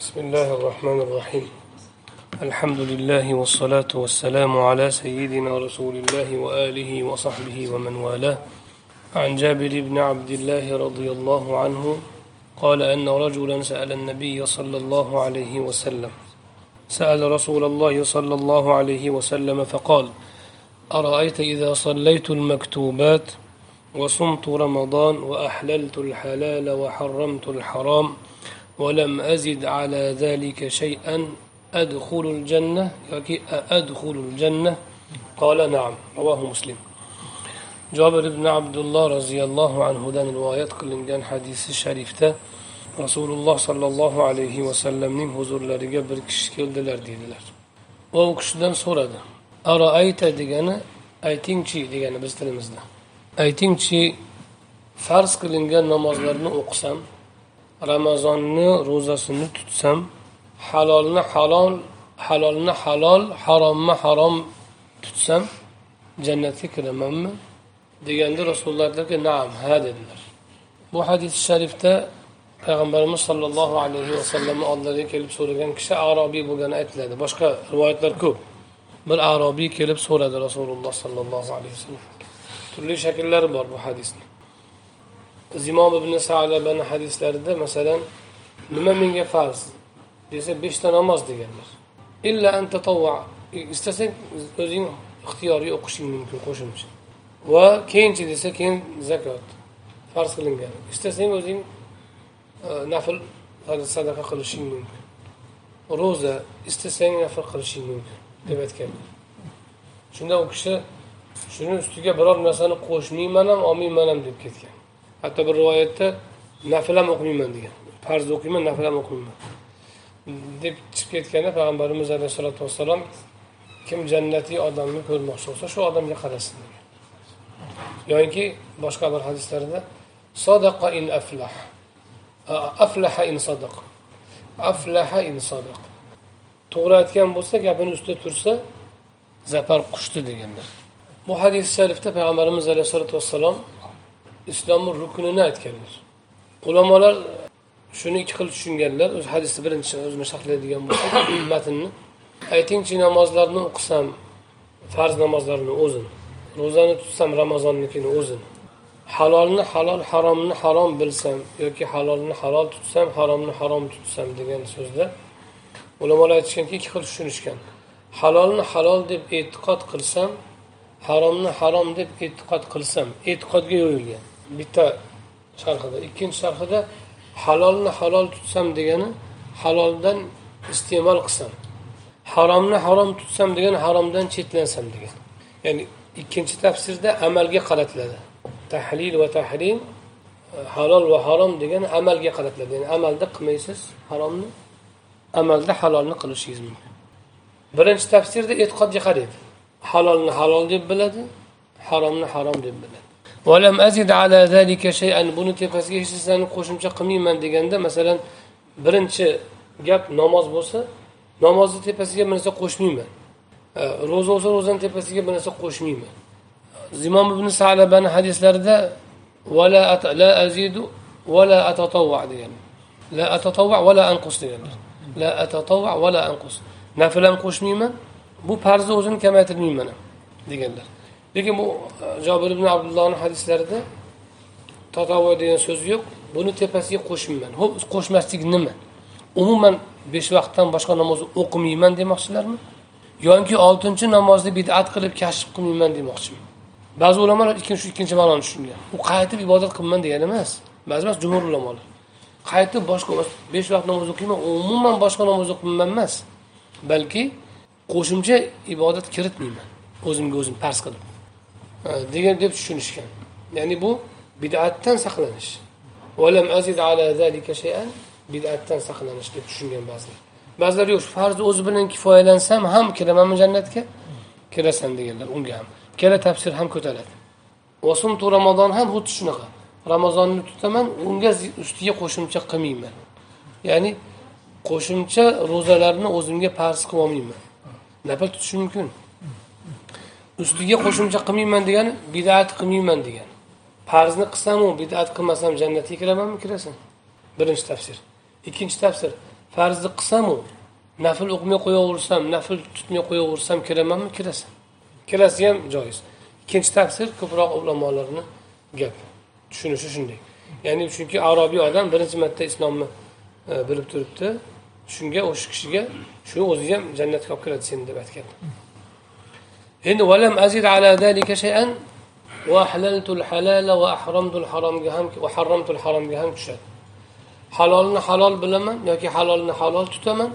بسم الله الرحمن الرحيم. الحمد لله والصلاة والسلام على سيدنا رسول الله وآله وصحبه ومن والاه. عن جابر بن عبد الله رضي الله عنه قال أن رجلا سأل النبي صلى الله عليه وسلم. سأل رسول الله صلى الله عليه وسلم فقال أرأيت إذا صليت المكتوبات وصمت رمضان وأحللت الحلال وحرمت الحرام ولم أزد على ذلك شيئا أدخل الجنة أدخل الجنة قال نعم رواه مسلم jobir ibn abdulloh roziyallohu anhudan rivoyat qilingan hadisi sharifda rasululloh sollallohu alayhi vasallamning huzurlariga bir kishi keldilar deydilar va u kishidan so'radi aroayta degani aytingchi degani biz tilimizda aytingchi farz qilingan namozlarni o'qisam ramazonni ro'zasini tutsam halolni halol halolni halol haromni harom tutsam jannatga kiramanmi? Deganda rasululloh aytdilarki naam ha dedilar. Bu hadis sharifda payg'ambarimiz sollallohu alayhi vasallamni oldilariga kelib so'ragan kishi arobiy bo'lgani aytiladi. Boshqa rivoyatlar ko'p. Bir arobiy kelib so'radi rasululloh sollallohu alayhi vasallam turli shakllari bor bu hadisni. Zimom ibn salabani hadislarida masalan nima menga farz desa beshta namoz deganlar. Illa antatavva istasang o'zing ixtiyoriy o'qishing mumkin qo'shimcha. Va keyinchi desa keyin zakot farz qilingan. Istasang o'zing e, nafl sadaqa qilishing mumkin. Ro'za istasang nafl qilishing mumkin deb aytganlar. Shunda u kishi shuni ustiga biror narsani qo'shmayman ham olmayman ham deb ketgan. Hatto bir rivoyatda nafl ham o'qimayman degan. Farz o'qiyman nafl ham o'qimayman deb chiqib ketganda payg'ambarimiz alayhissalotu vassalom kim jannatiy odamni ko'rmoqchi bo'lsa shu odamga qarasin degan. Yoki boshqa bir hadislarda sadaqa in aflah. Aflaha in sodaq aflaha in sodaq to'g'ri aytgan bo'lsa gapini ustida tursa zafar quchdi deganlar bu hadis sharifda payg'ambarimiz alayhissalotu vassalom islomni ruknini aytganlar. Ulamolar shuni ikki xil tushunganlar. O'zi hadisni birinchi o'zini sharhlaydigan bo'lsak matnni aytingchi namozlarni o'qisam farz namozlarni o'zini ro'zani tutsam ramazonnikini o'zini halolni halol haromni harom bilsam yoki halolni halol tutsam haromni harom tutsam degan so'zda ulamolar aytishganki ikki xil tushunishgan. Halolni halol deb e'tiqod qilsam haromni harom deb e'tiqod qilsam e'tiqodga yo'yilgan. Bitta sharhida. Ikkinchi sharhida halolni halol tutsam degani haloldan iste'mol qilsam haromni harom tutsam degani haromdan chetlansam degan ya'ni ikkinchi tafsirda amalga qaratiladi. Tahlil va tahrim e, halol va harom degani amalga qaratiladi. Ya'ni amalda qilmaysiz haromni amalda halolni qilishingiz mumkin. Birinchi tafsirda e'tiqodga qaraydi halolni halol deb biladi haromni harom deb biladi. Buni tepasiga hech narsani qo'shimcha qilmayman deganda masalan birinchi gap namoz bo'lsa namozni tepasiga bir narsa qo'shmayman. Ro'za bo'lsa ro'zani tepasiga bir narsa qo'shmayman. Imom ibn salabani hadislarida vala la azidu vala atatavva degan la atatavva vala anqus deganlar. La atatavva vala anqus nafl ham qo'shmayman bu farzni o'zini kamaytirmayman ham deganlar. Lekin bu jobir ibn abdullohni hadislarida tatavo degan so'z yo'q buni tepasiga qo'shmayman ho'p qo'shmaslik nima umuman besh vaqtdan boshqa namozni o'qimayman demoqchilarmi yoki oltinchi namozni bid'at qilib kashf qilmayman demoqchimi ba'zi ulamolar ikkinchi shu ikkinchi ma'noni tushungan. U qaytib ibodat qilmayman degani emas. Ba'zi emas jumhur ulamolar. Qaytib boshqa besh vaqt namoz o'qiyman umuman boshqa namoz o'qimayman emas. Balki qo'shimcha ibodat kiritmayman. O'zimga o'zim farz qilib degan deb tushunishgan. Ya'ni bu bid'atdan saqlanish. Bid'atdan saqlanish deb tushungan ba'zilar. Ba'zilar yo'q farzni o'zi bilan kifoyalansam ham kiramanmi jannatga. Kirasan deganlar unga ham. Ikkala tafsir ham ko'taradi. Vasumtu ramazon ham xuddi shunaqa. Ramazonni tutaman unga ustiga qo'shimcha qilmayman. Ya'ni qo'shimcha ro'zalarni o'zimga farz qilib olmayman nafl tutish mumkin. Ustiga qo'shimcha qilmayman degani bidat qilmayman degani. Farzni qilsamu bidat qilmasam jannatga kiramanmi kirasan? Birinchi tafsir. Ikkinchi tafsir farzni qilsamu nafl o'qimay qo'yaversam nafl tutmay qo'yaversam kiramanmi kirasan? Kirasi ham joiz. Ikkinchi tafsir ko'proq ulamolarni gapi tushunishi shunday. Ya'ni chunki arobiy odam birinchi marta islomni e, bilib turibdi. Shunga o'sha kishiga shu o'zi ham jannatga olib kiradi seni deb aytgan. Endi valam azid ala dalika shay'an va halaltul halala va ahramtul haromga ham va harramtul haromga ham tushadi halolni halol bilaman yoki halolni halol tutaman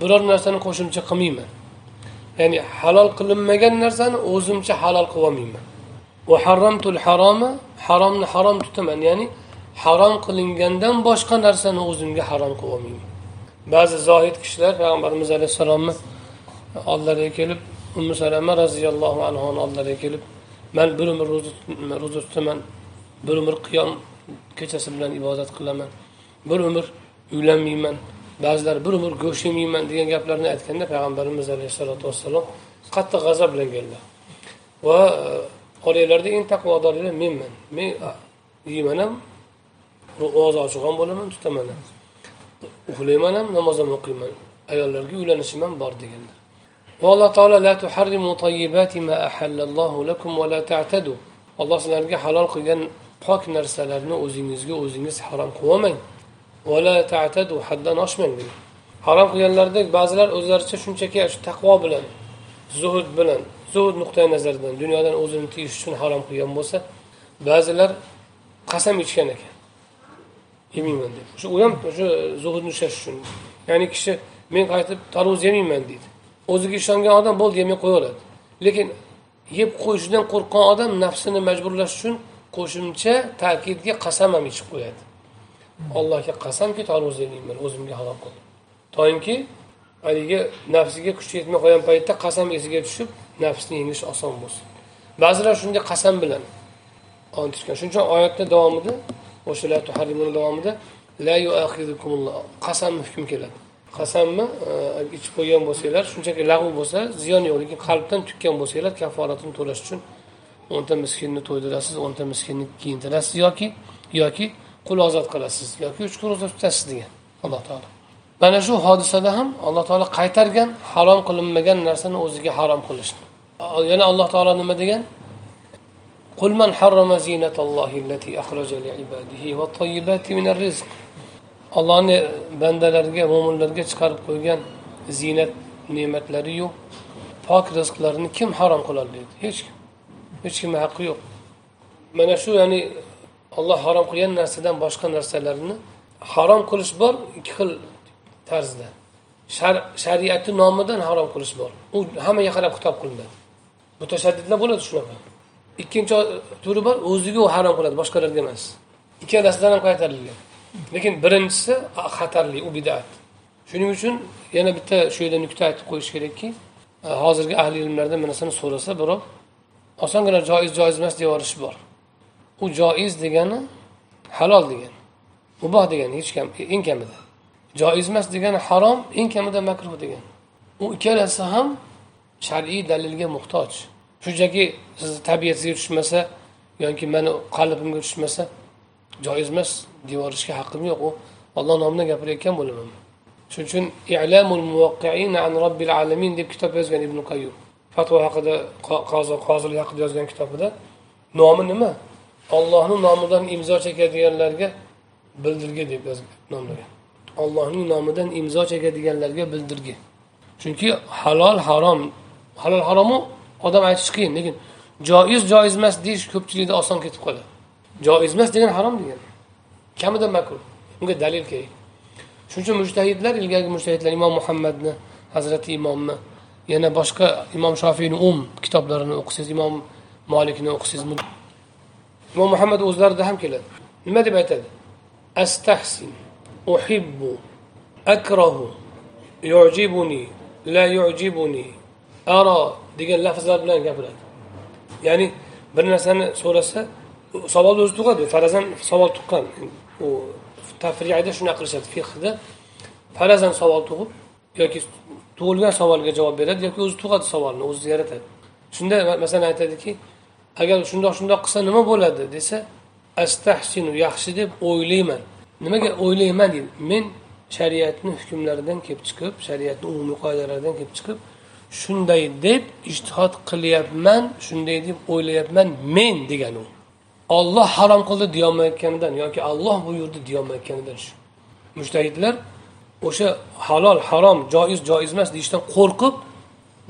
biror narsani qo'shimcha qilmayman ya'ni halol qilinmagan narsani o'zimcha halol qilolmayman va harramtul haroma haromni harom tutaman ya'ni harom qilingandan boshqa narsani o'zimga harom qilolmayman ba'zi zohid kishilar payg'ambarimiz alayhissalomni oldilariga kelib umi salama roziyallohu anhuni oldilariga kelib man bir umr ro'za tutaman. Bir umr qiyom kechasi bilan ibodat qilaman. Bir umr uylanmayman. Ba'zilar bir umr go'sht yemayman degan gaplarni aytganda payg'ambarimiz alayhissalotu vassalom qattiq g'azab bilan keldilar va e, oranglarda eng taqvodorlar menman. Men yeyman ham og'iz ochiq ham bo'laman tutaman ham. Uxlayman ham namoz ham o'qiyman. Ayollarga uylanishim ham bor deganlar va alloh taolo la tuharrimu tayyibati ma ahallallohu lakum va la ta'tadu alloh sizlarga halol qilgan pok narsalarni o'zingizga o'zingiz harom qilib olmang va la ta'tadu haddan oshmang degan harom qilganlardek ba'zilar o'zlaricha shunchaki shu taqvo bilan zuhud bilan zuhud nuqtai nazaridan dunyodan o'zini tiyish uchun harom qilgan bo'lsa ba'zilar qasam ichgan ekan yemayman deb o'sha u ham shu zuhudni ushlash uchun ya'ni kishi men qaytib tarvuz yemayman deydi o'ziga ishongan odam bo'ldi yemay qo'yaveradi. Lekin yeb qo'yishidan qo'rqqan odam nafsini majburlash uchun qo'shimcha ta'kidga qasam ham ichib qo'yadi. Allohga qasamki tarvuz yemayman o'zimga halol qildim toinki haligi nafsiga kuchi yetmay qolgan paytda qasam esiga tushib nafsni yengish oson bo'lsin. Ba'zilar shunday qasam bilan ontishgan shuning uchun oyatni davomida o'sha davomida la qasamni hukm keladi. qasamni e, ichib qo'ygan bo'lsanglar shunchaki lag'v bo'lsa ziyon yo'q lekin qalbdan tukkan bo'lsanglar kaforatini to'lash uchun o'nta miskinni to'ydirasiz o'nta miskinni kiyintirasiz yoki yoki qul ozod qilasiz yoki uch kun ro'za tutasiz degan alloh taolo mana shu hodisada ham alloh taolo qaytargan harom qilinmagan narsani o'ziga harom qilishni yana alloh taolo nima degan قل من حرم زينة الله التي أخرج لعباده والطيبات من الرزق allohni bandalarga mo'minlarga chiqarib qo'ygan ziynat ne'matlariyu pok rizqlarini kim harom qiladi deydi? Hech kim. Hech kimni haqqi yo'q. Mana shu ya'ni olloh harom qilgan narsadan boshqa narsalarni harom qilish bor ikki xil tarzda. Shariatni nomidan harom qilish bor. U hammaga qarab xitob qilinadi. Mutashaddidlar bo'ladi shunaqa. Ikkinchi turi bor o'ziga u harom qiladi boshqalarga emas. Ikkalasidan ham qaytarilgan. Lekin birinchisi xatarli u bidat. Shuning uchun yana bitta shu yerda nuqta aytib qo'yish kerakki hozirgi ahli ilmlardan bir narsani so'rasa birov osongina joiz joiz emas deyaverish bor. U joiz degani halol degani muboh degani hech kam eng kamida. Joiz emas degani harom eng kamida makruh degani. U ikkalasi ham shar'iy dalilga muhtoj. Shunchaki sizni tabiatingizga tushmasa yoki mani qalbimga tushmasa joiz emas deyorishga haqqim yo'q. U olloh nomidan gapirayotgan bo'laman. Shuning uchun i'lamul muvaqqiin an robbil alamin deb kitob yozgan ibn qayyum fatvo haqida qozilik haqida yozgan kitobida nomi nima? Ollohni nomidan imzo chekadiganlarga bildirgi deb nomlagan ollohning nomidan imzo chekadiganlarga bildirgi. Chunki halol harom halol haromu odam aytish qiyin lekin joiz joiz emas deyish ko'pchilikda oson ketib qoladi. Joiz emas degani harom degani kamida makruh. Unga dalil kerak. Shuning uchun mushtahidlar ilgargi mushtahidlar imom muhammadni hazrati imomni yana boshqa imom shofiyni um kitoblarini o'qisangiz imom molikni o'qisangiz imom muhammad o'zlarida ham keladi. Nima deb aytadi? Astahsin uhibbu akrahu yujibuni la yujibuni aro degan lafzlar bilan gapiradi. Ya'ni bir narsani so'rasa savolni o'zi tug'adi. Farazan savol tuqqan u tafriyada shunaqa qilishadi. Fiqda farazan savol tug'ib yoki tug'ilgan savolga javob beradi yoki o'zi tug'adi savolni o'zi yaratadi. Shunda masalan aytadiki agar shundoq shundoq qilsa nima bo'ladi desa astahsinu yaxshi deb o'ylayman. Nimaga o'ylayman deydi men shariatni hukmlaridan kelib chiqib shariatni umumiy qoidalaridan kelib chiqib shunday deb ishtihod qilyapman shunday deb o'ylayapman men degani u. olloh harom qildi deyolmayotganidan yoki olloh buyurdi deyolmayotganidan shu. Mushtahidlar o'sha halol harom joiz joiz emas deyishdan qo'rqib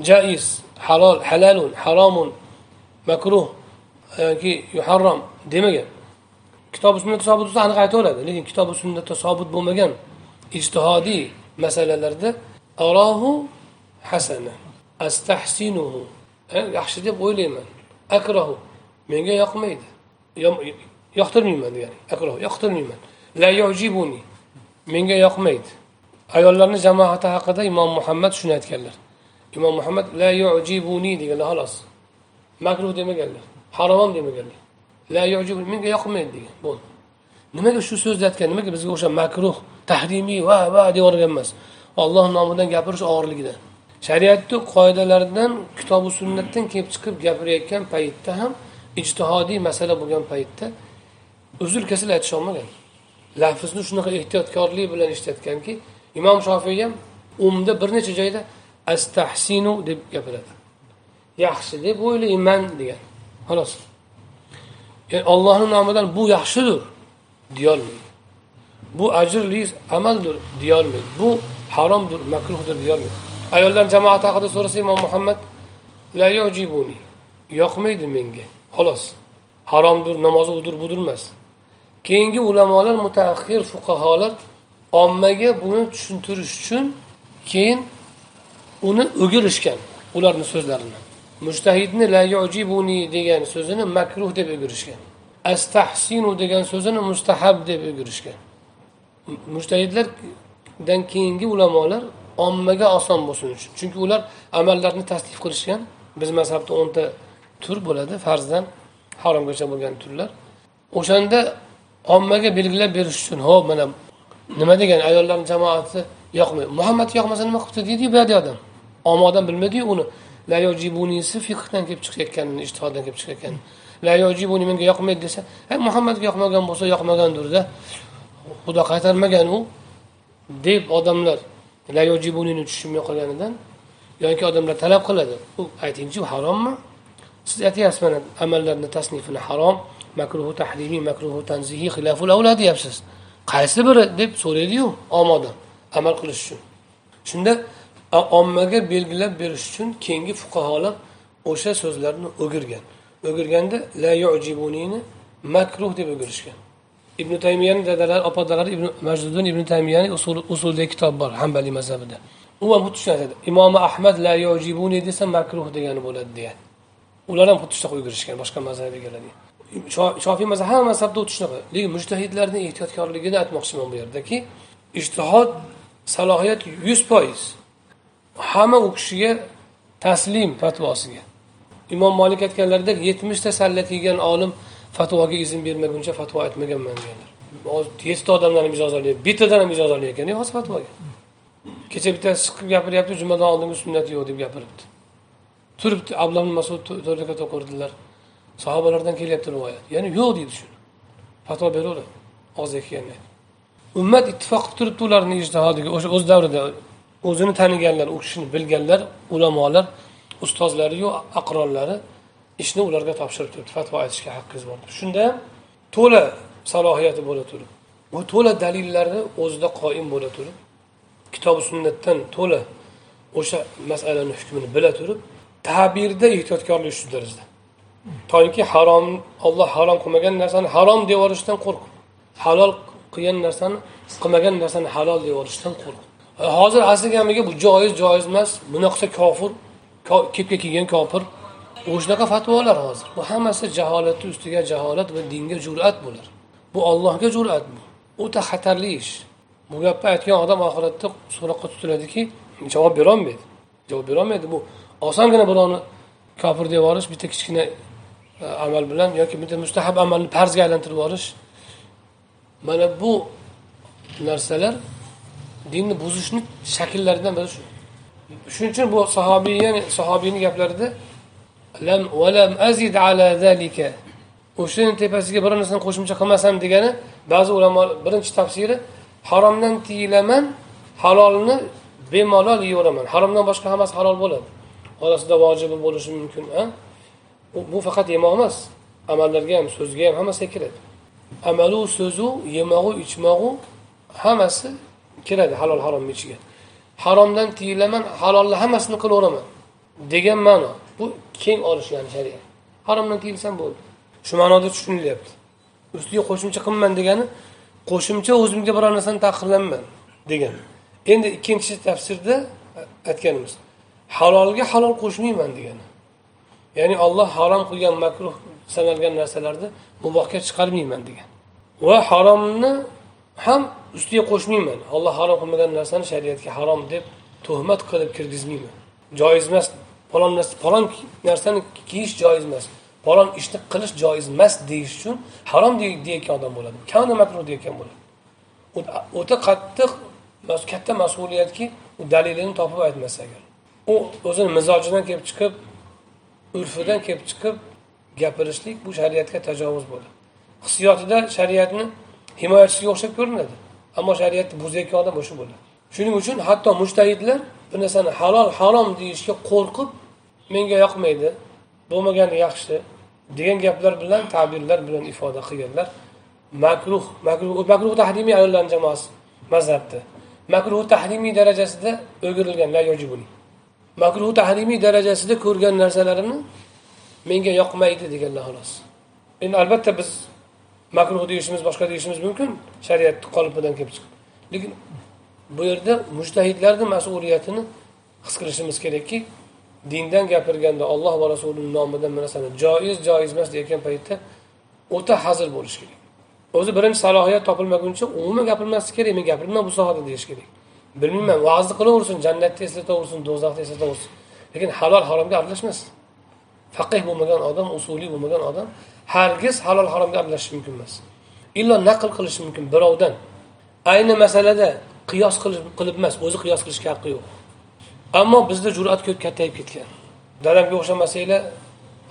jaiz halol halalun haromun makruh e, yoki harom demagan. Kitobi sunnatda sobit bo'lsa aniq aytaveradi. Lekin kitobi sunnatda sobit bo'lmagan ijtihodiy masalalarda arohu hasana astahsinuhu. E, yaxshi deb o'ylayman. Akrahu menga yoqmaydi. Yoqtirmayman degani. Akroh yoqtirmayman. La yujibuni. Menga yoqmaydi. Ayollarni jamoati haqida imom muhammad shuni aytganlar. Imom muhammad la yujibuni deganlar xolos. Makruh demaganlar harom demaganlar. La yujibuni menga yoqmaydi degan. Bo'ldi nimaga shu so'zni aytgan? Nimaga bizga o'sha makruh tahrimiy va va deb yuborgan emas. Olloh nomidan gapirish og'irligidan. Shariatni qoidalaridan kitobi sunnatdan kelib chiqib gapirayotgan paytda ham ijtihodiy masala bo'lgan paytda uzr kasal aytisholmagan lafzni shunaqa ehtiyotkorlik bilan ishlatganki imom shofiy ham umda bir necha joyda astahsinu deb gapiradi. Yaxshi deb o'ylayman degan. Xolos. Ya'ni ollohni nomidan bu yaxshidir deyolmaydi. Bu ajrli amaldir deyolmaydi. Bu haromdir makruhdir deyolmaydi. Ayollar jamoati haqida so'rasa imom muhammad la yoqmaydi menga xolos. Haromdir namozi udir budur emas. Keyingi ulamolar mutaaxir fuqaholar ommaga buni tushuntirish uchun keyin uni o'girishgan ularni so'zlarini. Mushtahidni la yujibuni degan so'zini makruh deb o'girishgan. Astahsinu degan so'zini mustahab deb o'girishgan. Mushtahidlardan keyingi ulamolar ommaga oson bo'lsin uchun. Chunki ular amallarni tasnif qilishgan. Biz mazhabda o'nta tur bo'ladi farzdan haromgacha bo'lgan turlar. O'shanda ommaga belgilab berish uchun ho'p mana nima degan ayollarni jamoati yoqmaydi muhammad yoqmasa nima qilibdi? deydiyu boyagi odam. Omma odam bilmaydiyu uni la yojibunisi fiqhdan kelib chiqayotganini ijtihoddan kelib chiqayotganini la yojibuni menga yoqmaydi desa ha muhammadga yoqmagan bo'lsa yoqmagandirda. Xudo qaytarmagan u deb odamlar la yojibunini tushunmay qolganidan yoki odamlar talab qiladi. U aytingchi u harommi? Siz aytyapsiz mana amallarni tasnifini harom makruhi tahrimiy makruhi tanzihiy xilaful avla deyapsiz qaysi biri deb so'raydiyu om amal qilish uchun shunda ommaga belgilab berish uchun keyingi fuqarolar o'sha so'zlarni o'girgan o'girganda la yujibunini makruh deb o'girishgan ibn taymiyani dadalari opodalari ibn majduddin ibn taymiyani usul usuldagi kitob bor hambaliy mazhabida u ham xuddi shuni aytadi imomi ahmad la yojibuni desa makruh degani bo'ladi degan ular ham xuddi shunaqa o'girishgan boshqa mazhab egalari shofiy mazhab hamma mazhabda xuddi shunaqa. Lekin mujtahidlarni ehtiyotkorligini aytmoqchiman bu yerdaki ishtihod salohiyat yuz foiz. Hamma u kishiga taslim fatvosiga. Imom molik aytganlaridek yetmishta salla kiygan olim fatvoga izn bermaguncha fatvo aytmaganman deganlar yettita odamdan ham ijoza bittadan ham ijoza ekan, hozir fatvoga. Kecha bittasi chiqib gapiryapti jumadan oldingi sunnati yo'q deb gapiribdi. Turibdi abdullah masud to'rt rakat o'qirdilar sahobalardan kelyapti rivoyat ya'ni yo'q deydi shuni. Fatvo beraveradi. Og'ziga kelganda ummat ittifoq qilib turibdi ularni ijtihodiga. O'sha o'z davrida o'zini taniganlar u kishini bilganlar ulamolar ustozlariyu aqronlari ishni ularga topshirib turibdi. Fatvo aytishga haqqingiz bor shunda to'la salohiyati bo'la turib bu to'la dalillarni o'zida qoim bo'la turib kitobi sunnatdan to'la o'sha masalani hukmini bila turib ta'birda ehtiyotkorlik shu darajada toki harom olloh harom qilmagan narsani harom deb yuborishdan qo'rqib halol qilgan narsani qilmagan narsani halol deb yuborishdan qo'rqib e, hozir asli gamiga bu joiz joiz emas. Bunaqa qilsa kofir kepka kiygan kofir. Shunaqa fatvolar hozir. Bu hammasi jaholatni ustiga jaholat va dinga jur'at bular bu ollohga jur'at bu. O'ta xatarli ish. Bu gapni aytgan odam oxiratda so'roqqa tutiladiki javob berolmaydi. Javob berolmaydi bu. Osongina birovni kofir deb yuborish bitta kichkina e, amal bilan yoki bitta mustahab amalni farzga aylantirib yuborish mana bu narsalar dinni buzishni shakllaridan biri shu. Shuning uchun bu sahobiy ya'ni sahobiyni gaplarida lam valam azid ala zalika. O'shani tepasiga bir narsani qo'shimcha qilmasam degani ba'zi ulamo birinchi tafsiri haromdan tiyilaman halolni bemalol yeyveraman. Haromdan boshqa hammasi halol bo'ladi. Orasida vojibi bo'lishi mumkin a? Bu faqat yemoq emas amallarga ham so'zga ham hammasiga kiradi. Amalu so'zu yemog'u ichmog'u hammasi kiradi halol haromni ichiga. Haromdan tiyilaman halolni hammasini qilaveraman degan ma'no. Bu keng olish ya'ni shariat. Haromdan tiyilsam bo'ldi. Shu ma'noda tushunilyapti. Ustiga qo'shimcha qilman degani qo'shimcha o'zimga biror narsani tahqirlamayman degan endi ikkinchi tafsirda aytganimiz halolga halol qo'shmayman degani. Ya'ni olloh harom qilgan makruh sanalgan narsalarni mubohga chiqarmayman degan. Va haromni ham ustiga qo'shmayman. Olloh harom qilmagan narsani shariatga harom deb tuhmat qilib kirgizmayman. Joiz emas. Falon narsa falon narsani kiyish joiz emas. Falon ishni qilish joiz emas deyish uchun harom deyayotgan odam bo'ladi. Kamida makruh deyayotgan bo'ladi. O'ta qattiq katta mas'uliyatki u dalilini topib aytmasa agar. U o'zini mizojidan kelib chiqib urfidan kelib chiqib gapirishlik bu shariatga tajovuz bo'ladi hissiyotida shariatni himoyachisiga o'xshab ko'rinadi ammo shariatni buzayotgan odam o'sha bo'ladi. Shuning uchun hatto mushtahidlar bir narsani halol harom deyishga qo'rqib menga yoqmaydi bo'lmagani yaxshi degan gaplar bilan ta'birlar bilan ifoda qilganlar. Makruh makruh makruh tahrimiy ayollarni jamoasi mazhabda. Makruh tahrimiy darajasida o'girilgan la yojibuni. Makruh tahrimiy darajasida ko'rgan narsalarini menga yoqmaydi deganlar xolos. Endi albatta biz makruh deyishimiz boshqa deyishimiz mumkin shariatni qolipidan kelib chiqib lekin bu yerda mujtahidlarni mas'uliyatini his qilishimiz kerakki dindan gapirganda olloh va rasulini nomidan bir narsani joiz joiz emas deyotgan paytda o'ta hazil bo'lish kerak. O'zi birinchi salohiyat topilmaguncha umuman gapirmaslik kerak men gapirmayman bu sohada deyish kerak. Bilmayman va'zni qilaversin jannatni eslataversin do'zaxni eslataversin lekin halol haromga aralashmas. Faqih bo'lmagan odam usuliy bo'lmagan odam hargiz halol haromga aralashishi mumkin emas. Illo naql qilishi mumkin birovdan. Ayni masalada qiyos qilib emas o'zi qiyos qilishga haqqi yo'q. Ammo bizda jur'at ko'p kattayib ketgan. Dadamga o'xshamasanglar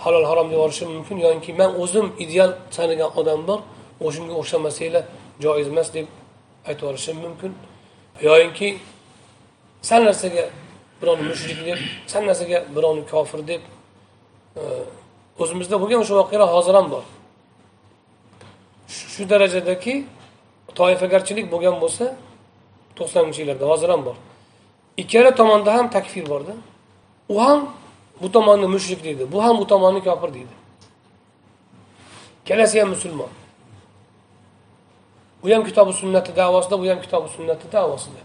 halol harom deb mumkin yoki man o'zim ideal sanagan odam bor o'shanga o'xshamasanglar joiz emas deb aytib yuborishim mumkin. Yoyinki sal narsaga birovni mushrik deb sal narsaga birovni kofir deb e, o'zimizda bo'lgan o'sha voqealar hozir ham bor. Shu darajadaki toifagarchilik bo'lgan bo'lsa to'qsoninchi yillarda hozir ham bor. Ikkala tomonda ham takfir borda. U ham bu tomonni mushrik deydi bu ham bu tomonni kofir deydi. Ikkalasi ham musulmon. U ham kitobi sunnati davosida bu ham kitobi sunnati davosida.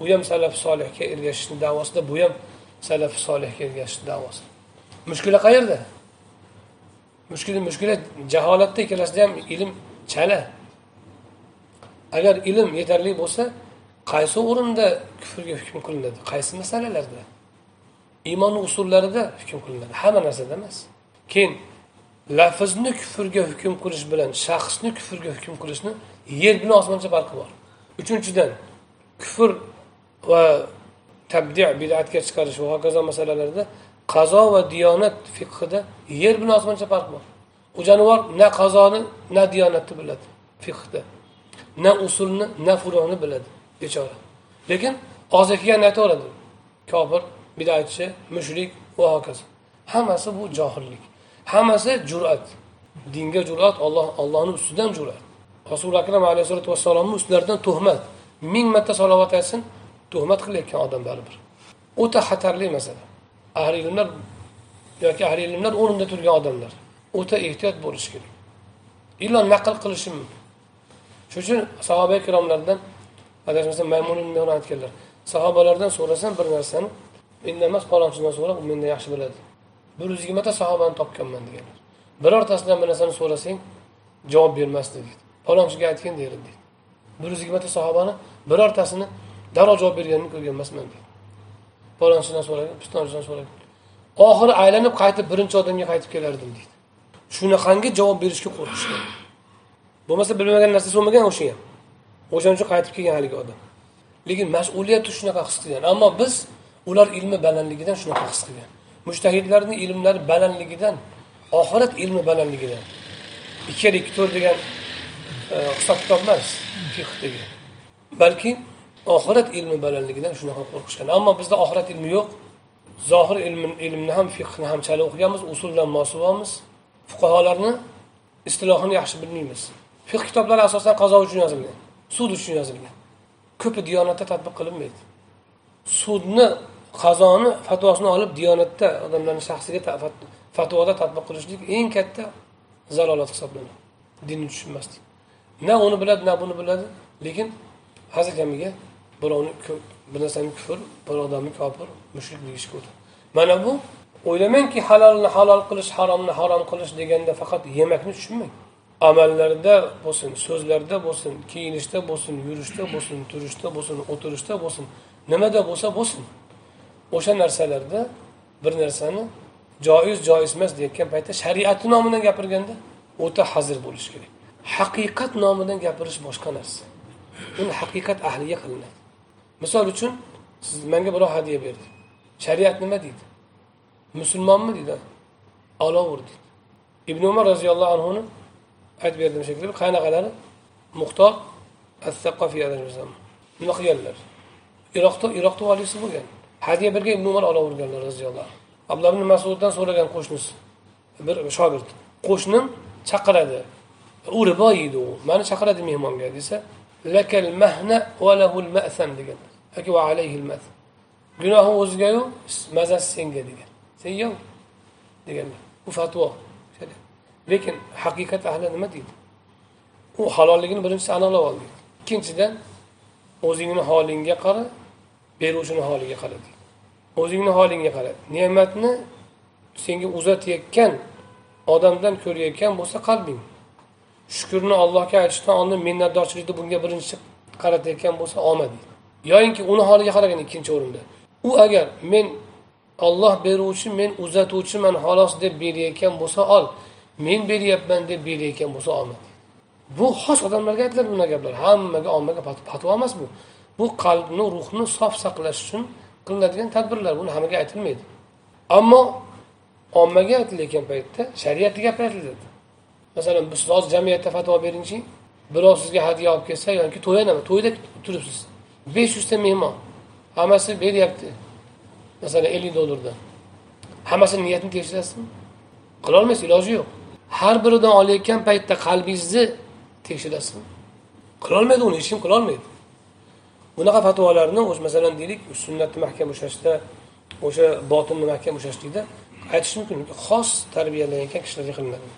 U ham salaf solihga ergashishni davosida bu ham salaf solihga ergashishni davosi mushkula qayerda? Mushkula mushkula jaholatda ikkalasida ham ilm chala. Agar ilm yetarli bo'lsa qaysi o'rinda kufrga hukm qilinadi? Qaysi masalalarda? Iymonni usullarida hukm qilinadi. Hamma narsada emas. Keyin lafzni kufrga hukm qilish bilan shaxsni kufrga hukm qilishni yer bilan osmoncha farqi bor uchinchidan kufr va tabdi bidatga chiqarish va hokazo masalalarda qazo va diyonat fiqhida yer bilan osmoncha farq bor u jonivor na qazoni na diyonatni biladi fiqhda. Na usulni na furoni biladi bechora. Lekin og'ziga kelganini aytaveradi kofir bidatchi mushrik va hokazo hammasi bu johillik. Hammasi jur'at. Dinga jur'at olloh ollohni ustidan jur'at. Rasuli akram alayhisalotu vassalomni ustlaridan tuhmat ming marta salovat aytsin tuhmat qilayotgan odam baribir o'ta xatarli masala. Ahli ilmlar yoki ahli ilmlar o'rnida turgan odamlar o'ta ehtiyot bo'lishi kerak. Illo naql qilishi mumkin. Shuning uchun sahoba ikromlardan adashmasam maymun aytganlar sahobalardan so'rasam bir narsani mendan emas palonchidan so'ra u mendan yaxshi biladi. Bir yuz yigirmata sahobani topganman deganlar. Birortasidan bir narsani so'rasang javob bermasdi deydi palonchiga aytgin derdi deydi. Bir yuz yigirmata sahobani birortasini darrov javob berganini ko'rgan emasman deydi. Palonchidan so'ragan pistonchidan so'ragan. Oxiri aylanib qaytib birinchi odamga qaytib kelardim deydi. Shunaqangi javob berishga qo'rqishgan. Bo'lmasa bilmagan narsasi bo'lmagan o'sha ham o'shaning uchun qaytib kelgan haligi odam. Lekin mas'uliyatni shunaqa his qilgan. Ammo biz ular ilmi balandligidan shunaqa his qilgan. Mushtahidlarni ilmlari balandligidan oxirat ilmi balandligidan. Ikkada ikki to'rt degan Э, hisob kitob emas fiq balki oxirat ilmi balandligidan shunaqa qo'rqishgan. Ammo bizda oxirat ilmi yo'q. Zohir ilmi ilmni ham fiqni ham chala o'qiganmiz usuldan mosibamiz fuqarolarni istilohini yaxshi bilmaymiz. Fiq kitoblari asosan qazo uchun yozilgan sud uchun yozilgan. Ko'pi diyonatda tadbiq qilinmaydi. Sudni qazoni fatvosini olib diyonatda odamlarni shaxsiga fatvoda tadbiq qilishlik eng katta zalolat hisoblanadi. Dinni tushunmaslik. Na uni biladi na buni biladi. Lekin hazil kamiga birovni bir narsani kufr bir odamni kofir mushrik deyishga o'tadi mana bu o'ylamangki halolni halol qilish haromni harom qilish deganda faqat yemakni tushunmang. Amallarda bo'lsin so'zlarda bo'lsin kiyinishda bo'lsin yurishda bo'lsin turishda bo'lsin o'tirishda bo'lsin nimada bo'lsa bo'lsin. O'sha narsalarda bir narsani joiz joiz emas deyotgan paytda shariatni nomidan gapirganda o'ta hazir bo'lish kerak. Haqiqat nomidan gapirish boshqa narsa. Uni haqiqat ahliga qilinadi. Misol uchun siz menga birov hadya berdi. Shariat nima deydi? Musulmonmi deydi. Olovur deydi. Ibn umar roziyallohu anhuni aytib berdim shekilli qanaqalari? Muxtor nima qilganlar? Iroqda iroqni valisi bo'lgan. Hadya bergan ibn umar olaverganlar roziyallohu anhu. Abdulloh ibn masuddan so'ragan qo'shnisi bir shogird. Qo'shnim chaqiradi. U ribo yeydi u. Mani chaqiradi mehmonga desa lakal mahna va lahul ma'sam degan. Yoki va alayhil ma'sam gunohi o'zigayu mazasi senga degan. Sen yo'q deganlar bu fatvo. Lekin haqiqat ahli nima deydi? U halolligini birinchisi aniqlab ol deydi ikkinchidan o'zingni holingga qara beruvchini holiga qara deydi. O'zingni holingga qara. Ne'matni senga uzatayotgan odamdan ko'rayotgan bo'lsa qalbing. Shukurni allohga aytishdan oldin minnatdorchilikni bunga birinchi qaratayotgan bo'lsa omad yoyinki uni holiga qaragan ikkinchi o'rinda. U agar men olloh beruvchi men uzatuvchiman xolos deb berayotgan bo'lsa ol men beryapman deb berayotgan bo'lsa omad bu xos odamlarga aytiladi bunday gaplar. Hammaga ommaga fatvo emas bu. Bu qalbni ruhni sof saqlash uchun qilinadigan tadbirlar. Buni hammaga aytilmaydi. Ammo ommaga aytilayotgan paytda shariatni gaplar aytiladi. Masalan siz hozir jamiyatda fatvo beringchi birov sizga hadya olib kelsa yoki to'y to'yda to'yda turibsiz. besh yuzta mehmon. Hammasi beryapti. Masalan ellik dollardan. Hammasini niyatini tekshirasizmi qilolmaysiz iloji yo'q. Har biridan olayotgan paytda qalbingizni tekshirasizmi? Qilolmaydi uni hech kim qilolmaydi bunaqa fatvolarni o'sha masalan deylik sunnatni mahkam ushlashda o'sha botinni mahkam ushlashlikda aytish mumkin. Xos tarbiyalangan kishilarga qilinadi.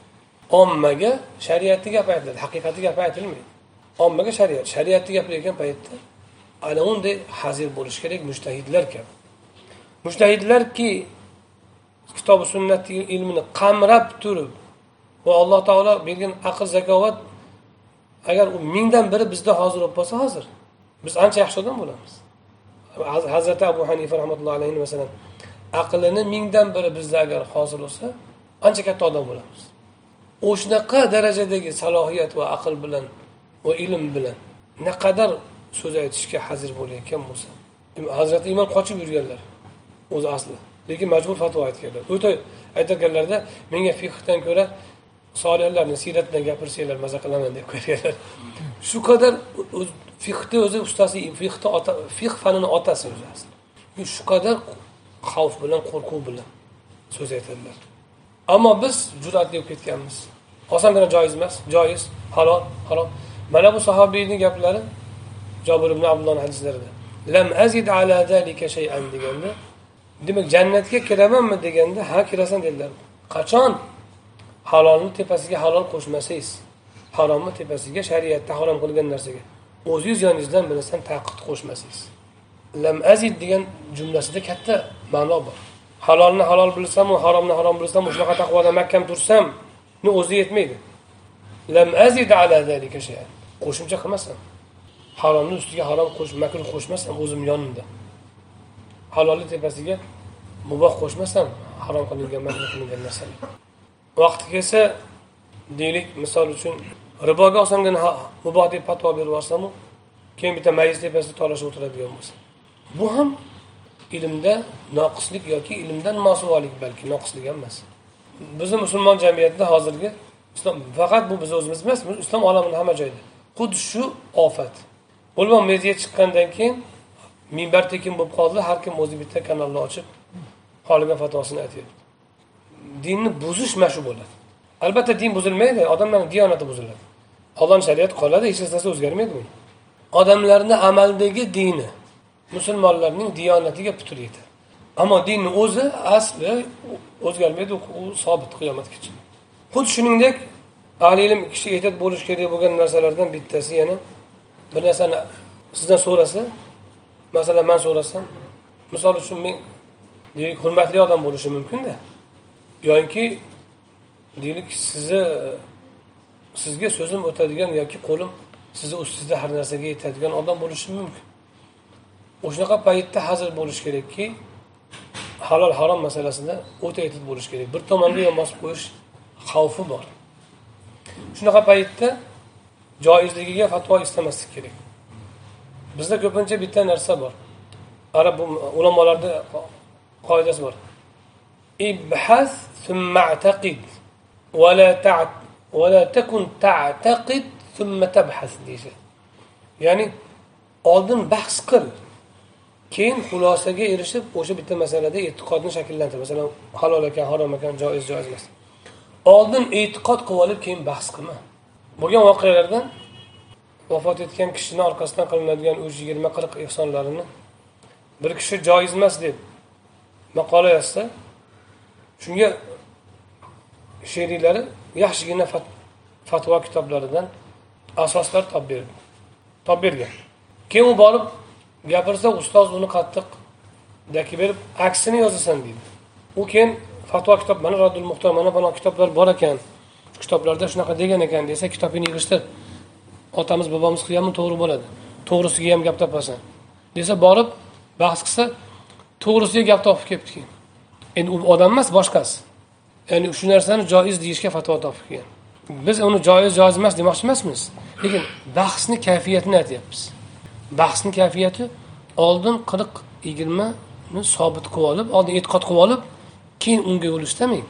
Ommaga shariatni gapi aytiladi haqiqatni gapi aytilmaydi. Ommaga shariat shariatni gapirayotgan paytda ana unday hazir bo'lishi kerak mushtahidlar kabi mushtahidlarki kitobi sunnat ilmini qamrab turib va alloh taolo bergan aql zakovat agar u mingdan biri bizda hozir bo'lib qolsa hozir biz ancha yaxshi odam bo'lamiz. Hazrati abu hanifa rahmatullohi alayhi masalan aqlini mingdan biri bizda agar hozir bo'lsa ancha katta odam bo'lamiz. O'shanaqa darajadagi salohiyat va aql bilan va ilm bilan naqadar so'z aytishga hazir bo'layotgan bo'lsa hazrati imom qochib yurganlar o'zi asli. Lekin majbur fatvo aytganlar. O'ta aytganlarda menga fiqdan ko'ra solihlarni siyratdan gapirsanglar maza qilaman deb qo'yganlar. Shu qadar fiqni o'zi ustasi fiqni ota fiq fanini otasi o'zi shu qadar xavf bilan qo'rquv bilan so'z aytadilar. Ammo biz jur'atli bo'lib ketganmiz. Osongina joiz emas joiz halol harom. Mana bu sahobiyni gaplari jobir ibn abdullohni hadislarida lam azid ala zalika shay'an deganda demak jannatga kiramanmi? deganda ha kirasan dedilar. Qachon? Halolni tepasiga halol qo'shmasangiz haromni tepasiga shariatda harom qilgan narsaga. O'zingiz yoningizdan bir narsani taqid qo'shmasangiz. Lam azid degan jumlasida katta ma'no bor. Halolni halol bilsamu haromni harom bilsam shunaqa taqvoda mahkam tursam o'zi yetmaydi. Lam azid ala zalika qo'shimcha qilmasam. Haromni ustiga harom qo'sh makruh qo'shmasam o'zim yonimda. Halolni tepasiga muboh qo'shmasam harom qilingan makruh qilingan narsani vaqti kelsa deylik misol uchun riboga osongina muboh deb fatvo berib yuborsamu keyin bitta mayiz tepasida talashib o'tiradigan bo'lsa. Bu ham ilmda noqislik yoki ilmdan mosuvolik balki noqislik ham emas. Bizni musulmon jamiyatida hozirgi islom faqat bu biz o'zimiz emas islom olamini hamma joyda xuddi shu ofat. Bo'lmam media chiqqandan keyin minbar tekin bo'lib qoldi har kim o'zi bitta kanalni ochib xohlagan fatvosini aytyapti dinni buzish mana shu bo'ladi. Albatta din buzilmaydi odamlarni diyonati buziladi. Ollohni shariati qoladi hech narsasi o'zgarmaydi buni. Odamlarni amaldagi dini musulmonlarning diyonatiga putur yetadi. Ammo dinni o'zi asli o'zgarmaydi u sobit qiyomatgacha xuddi shuningdek ahli ilm kishi ehtiyot bo'lishi kerak bo'lgan narsalardan bittasi yana bir narsani sizdan so'rasa masalan man so'rasam misol uchun men deylik hurmatli odam bo'lishi mumkinda yoki deylik sizni sizga so'zim o'tadigan yoki qo'lim sizni ustingizda har narsaga yetadigan odam bo'lishi mumkin. o'shanaqa paytda hazir bo'lish kerakki halol harom masalasida o'ta ehtiyot bo'lish kerak bir tomonga yon bosib qo'yish xavfi bor shunaqa paytda joizligiga fatvo istamaslik kerak bizda ko'pincha bitta narsa bor arab ulamolarda qoidasi bor ibhas summa'taqid ولا تعت ولا تكن تعتقد ثم تبحث deyishadi ya'ni oldin bahs qil Keyin xulosaga erishib o'sha bitta masalada e'tiqodni shakllantir masalan halol ekan harom ekan joiz joiz emas. Oldin e'tiqod qilib olib keyin bahs qilma. Bo'lgan voqealardan vafot etgan kishini orqasidan qilinadigan uch yigirma qirq ehsonlarini bir kishi joiz emas deb maqola yozsa shunga sheriklari yaxshigina fatvo kitoblaridan asoslar topib berdi topib bergan keyin u borib gapirsa ustoz uni qattiq daki berib aksini yozasan deydi. U keyin fatvo kitob mana roddul muxtor mana falon kitoblar bor ekan kitoblarda shunaqa degan ekan desa kitobini yig'ishtir otamiz bobomiz qilganmi to'g'ri bo'ladi. To'g'risiga ham gap topasan. Desa borib bahs qilsa to'g'risiga gap topib kelibdi keyin. Endi u odam emas boshqasi. Ya'ni shu narsani joiz deyishga fatvo topib kelgan. Biz uni joiz joiz emas demoqchi emasmiz. Lekin bahsni kayfiyatini aytyapmiz. Bahsni kayfiyati oldin qirq yigirmani sobit qilib olib oldin e'tiqod qilib olib keyin unga yo'l ishlamang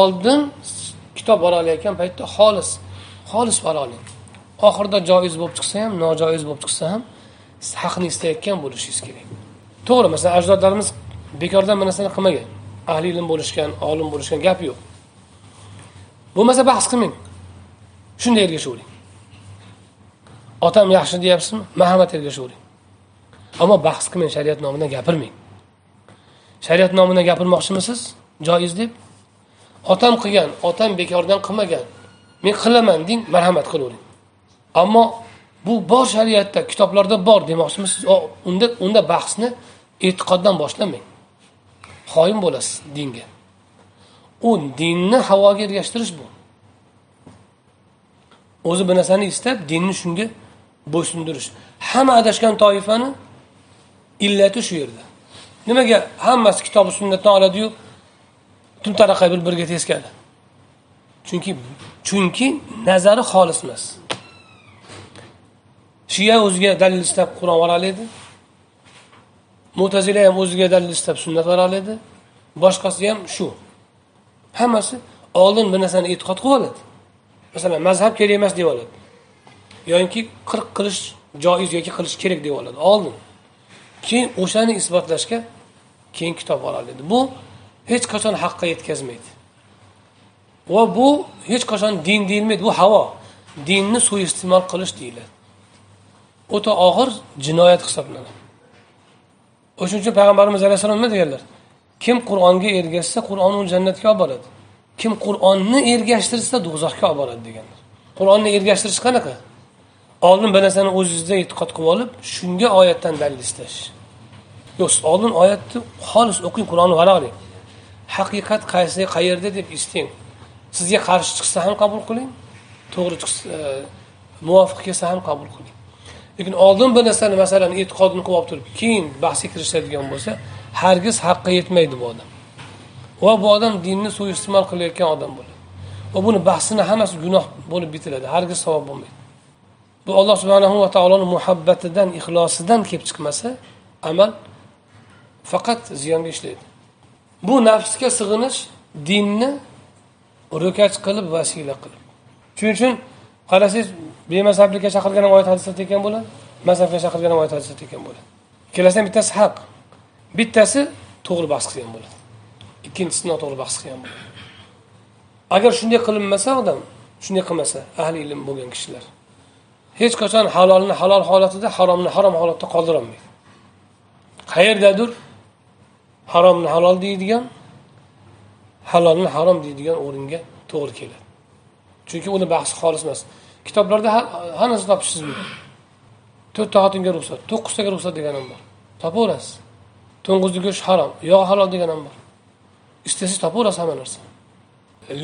oldin kitob olayotgan paytda xolis xolis oling. Oxirida joiz bo'lib chiqsa ham nojoiz bo'lib chiqsa ham siz haqni istayotgan bo'lishingiz kerak. To'g'ri masalan ajdodlarimiz bekordan bir narsani qilmagan. Ahli ilm bo'lishgan olim bo'lishgan gap yo'q. Bo'lmasa bahs qilmang. Shunday ergashavering otam yaxshi deyapsizmi? Marhamat ergashavering ammo bahs qilmang shariat nomidan gapirmang. Shariat nomidan gapirmoqchimisiz? Joiz deb. Otam qilgan otam bekordan qilmagan. Men qilaman deng marhamat qilavering ammo bu bor shariatda kitoblarda bor demoqchimisiz? Unda unda bahsni e'tiqoddan boshlamang. Xoin bo'lasiz dinga. U dinni havoga ergashtirish bu. O'zi bir narsani istab dinni shunga bo'ysundirish hamma adashgan toifani illati shu yerda. Nimaga? Hammasi kitobi sunnatdan oladiyu tumtaraqa bir biriga teskari. Chunki chunki nazari xolis emas. Shiya o'ziga dalil istab qur'on edi. Mo'tazila ham o'ziga dalil istab sunnat edi. Boshqasi ham shu. Hammasi oldin bir narsani e'tiqod qilib oladi. Masalan mazhab kerak emas deb oladi. Yoki qirq qilish joiz yoki qilish kerak deb oladi. Oldin. Keyin o'shani isbotlashga keyin kitob oladi bu hech qachon haqqa yetkazmaydi. Va bu hech qachon din deyilmaydi. Bu havo. Dinni suiiste'mol qilish deyiladi. O'ta og'ir jinoyat hisoblanadi. O'shaning uchun payg'ambarimiz alayhissalom nima deganlar? Kim qur'onga ergashsa qur'on uni jannatga olib boradi. Kim qur'onni ergashtirsa do'zaxga olib boradi deganlar. Qur'onni ergashtirish qanaqa? Oldin bir narsani o'zingizda e'tiqod qilib olib shunga oyatdan dalil istash. Yo'q siz oldin oyatni xolis o'qing qur'onni varaq oling haqiqat qaysi qayerda deb istang sizga qarshi chiqsa ham qabul qiling to'g'ri chiqsa e, muvofiq kelsa ham qabul qiling. Lekin oldin bir narsani masalan e'tiqodini qilib olib turib keyin bahsga kirishadigan bo'lsa hargiz haqqa yetmaydi bu odam. Va bu odam dinni suiiste'mol qilayotgan odam bo'ladi. Va buni bahsini hammasi gunoh bo'lib bitiladi hargiz savob bo'lmaydi. Bu alloh subhanahu va taoloni muhabbatidan ixlosidan kelib chiqmasa amal faqat ziyonga ishlaydi. Bu nafsga sig'inish dinni ro'kach qilib vasila qilib. Shuning uchun qarasangiz bemazhablikka chaqirgan oyat hadislar ekan bo'ladi mazhabga chaqirgan ham oyat hadis ekan bo'ladi. Ikkalasidan bittasi haq bittasi to'g'ri bahs qilgan bo'ladi. Ikkinchisi noto'g'ri bahs qilgan bo'ladi. Agar shunday qilinmasa odam shunday qilmasa ahli ilm bo'lgan kishilar hech qachon halolni halol holatida haromni harom holatda qoldirolmaydi. Qayerdadir haromni halol deydigan halolni harom deydigan o'ringa to'g'ri keladi. Chunki uni bahsi xolis emas. Kitoblarda hammasi topishingiz mumkin to'rtta xotinga ruxsat to'qqiztaga ruxsat degan ham bor. Topaverasiz. To'ng'izni go'sht harom yog' halol degan ham bor. Istasangiz topaverasiz hamma narsani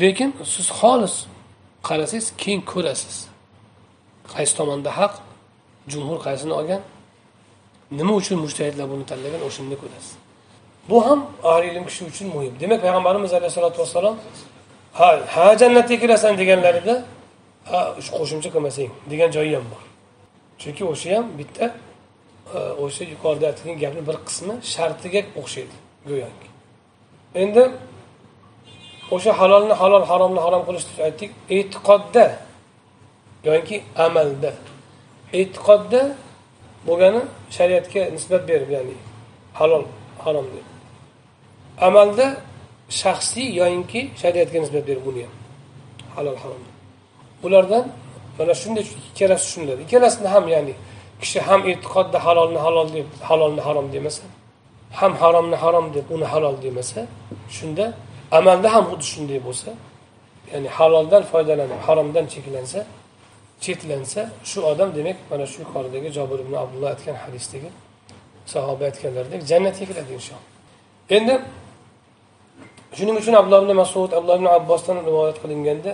lekin siz xolis qarasangiz keyin ko'rasiz. Qaysi tomonda haq jumhur qaysini olgan nima uchun mujtahidlar buni tanlagan o'shanda ko'rasiz. Bu ham ahli ilm kishi uchun muhim. Demak payg'ambarimiz alayhissalotu vassalom ha ha jannatga kirasan deganlarida ha qo'shimcha qilmasang degan joyi ham bor. Chunki o'sha ham bitta e, o'sha yuqorida aytilgan gapni bir qismi shartiga o'xshaydi go'yoki. Endi o'sha halolni halol haromni harom qilishni aytdik e'tiqodda yoki amalda. E'tiqodda bo'lgani shariatga nisbat berib ya'ni halol harom deb. Amalda shaxsiy yoyinki shariatga nisbat berib buni ham halol harom. Bulardan mana shunday ikkalasi shunday. Ikkalasini ham ya'ni kishi ham e'tiqodda halolni halol deb halolni harom demasa ham haromni harom deb uni halol demasa shunda amalda ham xuddi shunday bo'lsa ya'ni haloldan foydalanib haromdan cheklansa chetlansa shu odam demak mana shu yuqoridagi jobir ibn abdulloh aytgan hadisdagi sahoba aytganlaridek jannatga kiradi inshaalloh. Endi shuning uchun abdulloh ibn masud abdulloh ibn abbosdan rivoyat qilinganda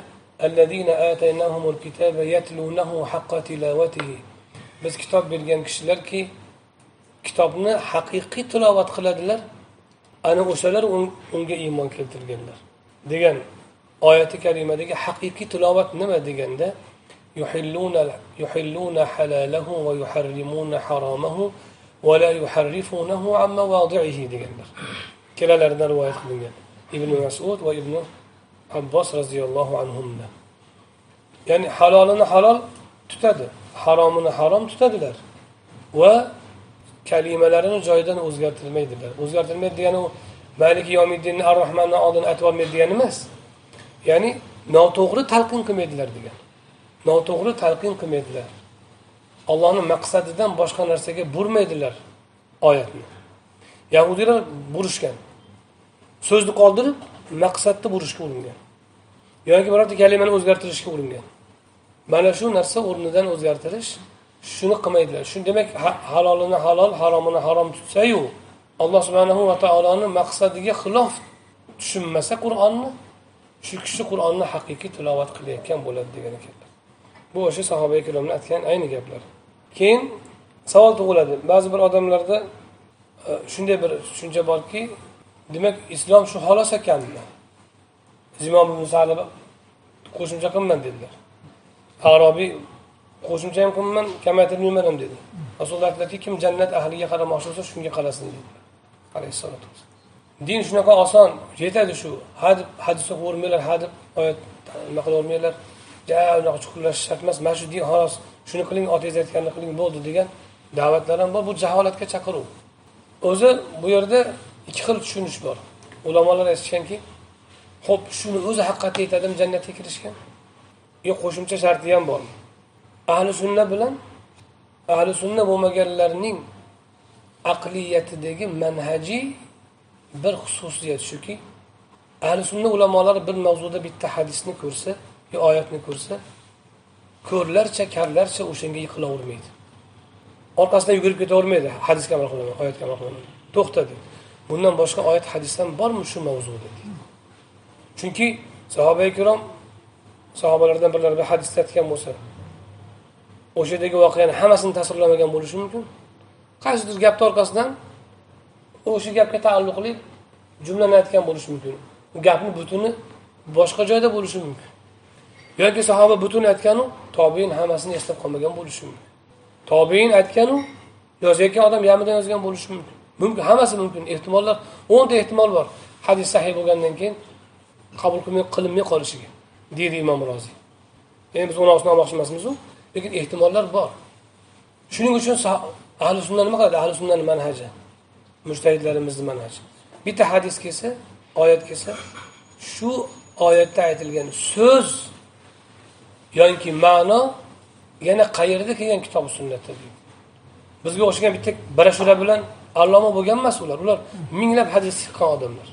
biz kitob bergan kishilarki kitobni haqiqiy tilovat qiladilar ana o'shalar unga iymon keltirganlar. Degan oyati karimadagi haqiqiy tilovat nima deganda يحلون حلاله ويحرمون حرامه ولا يحرفونه عن مواضعه deganlar ikkalalaridan rivoyat qilingan ibn masud va ibn abbos roziyallohu anhudan ya'ni halolini halol tutadi haromini harom tutadilar va kalimalarini joyidan o'zgartirmaydilar o'zgartirmaydi degani u maliki yomiddinni ar rohmanni oldini aytib olmaydi degani emas ya'ni noto'g'ri talqin qilmaydilar degan noto'g'ri talqin qilmaydilar. Ollohni maqsadidan boshqa narsaga burmaydilar oyatni. Yahudiylar burishgan. So'zni qoldirib maqsadni burishga uringan. Yoki birorta kalimani o'zgartirishga uringan. Mana shu narsa o'rnidan o'zgartirish shuni qilmaydilar. Shu demak halolini halol haromini harom tutsayu alloh subhanahu va taoloni maqsadiga xilof tushunmasa qur'onni shu kishi qur'onni haqiqiy tilovat qilayotgan bo'ladi degan ekanlar. Bu o'sha sahoba ikromni aytgan ayni gaplar. Keyin savol tug'iladi. Ba'zi bir odamlarda e, shunday bir tushuncha borki demak islom shu xolos ekanmi? Zimom qo'shimcha qilman dedilar. Arobiy qo'shimcha ham qilmayman kamaytirmayman dedi. Rasululloh aytdilarki kim jannat ahliga qaramoqchi bo'lsa shunga qarasin dedilar. Alayhissalotu din shunaqa oson yetadi shu. Ha deb hadis o'qivermanglar ha deb oyat nima qilavermanglar ja unaqa chuqurlashish shart emas. Mana shu din xolos shuni qiling otangiz aytganini qiling bo'ldi degan da'vatlar ham bor. Bu jaholatga chaqiruv. O'zi bu yerda ikki xil tushunish bor. Ulamolar aytishganki ho'p shuni o'zi haqiqatda yetadimi jannatga kirishga yo qo'shimcha sharti ham bor. Ahli sunna bilan ahli sunna bo'lmaganlarning aqliyatidagi manhajiy bir xususiyat shuki ahli sunna ulamolari bir mavzuda bitta hadisni ko'rsa oyatni ko'rsa ko'rlarcha karlarcha o'shanga yiqilavermaydi orqasidan yugurib ketavermaydi hadisga amal qilaman oyatga amal qilaman. To'xtadi. Bundan boshqa oyat hadisdan bormi shu mavzuda deydi chunki sahoba ikrom sahobalardan birlari bir hadisda aytgan bo'lsa o'sha yerdagi voqeani hammasini tasvirlamagan bo'lishi mumkin. Qaysidir gapni orqasidan o'sha gapga taalluqli jumlani aytgan bo'lishi mumkin. Gapni butuni boshqa joyda bo'lishi mumkin. Yoki sahoba butun aytganu tobein hammasini eslab qolmagan bo'lishi mumkin. Tobein aytganu yozayotgan odam yamidan yozgan bo'lishi mumkin. Mumkin hammasi mumkin. Ehtimollar o'nta ehtimol bor. Hadis sahiy bo'lgandan keyin qabul qilinmay qolishiga. Deydi imom roziy endi biz uni olmoqchi emasmizu lekin ehtimollar bor. Shuning uchun ahli sunna nima qiladi? Ahli sunnani manhaji. Mushtahidlarimizni manhaji. Bitta hadis kelsa oyat kelsa shu oyatda aytilgan so'z yoki ma'no yana qayerda kelgan kitobi sunnatda deydi. Bizga o'xshagan bitta brashura bilan alloma bo'lgan emas ular. Ular minglab hadis chiqqan odamlar.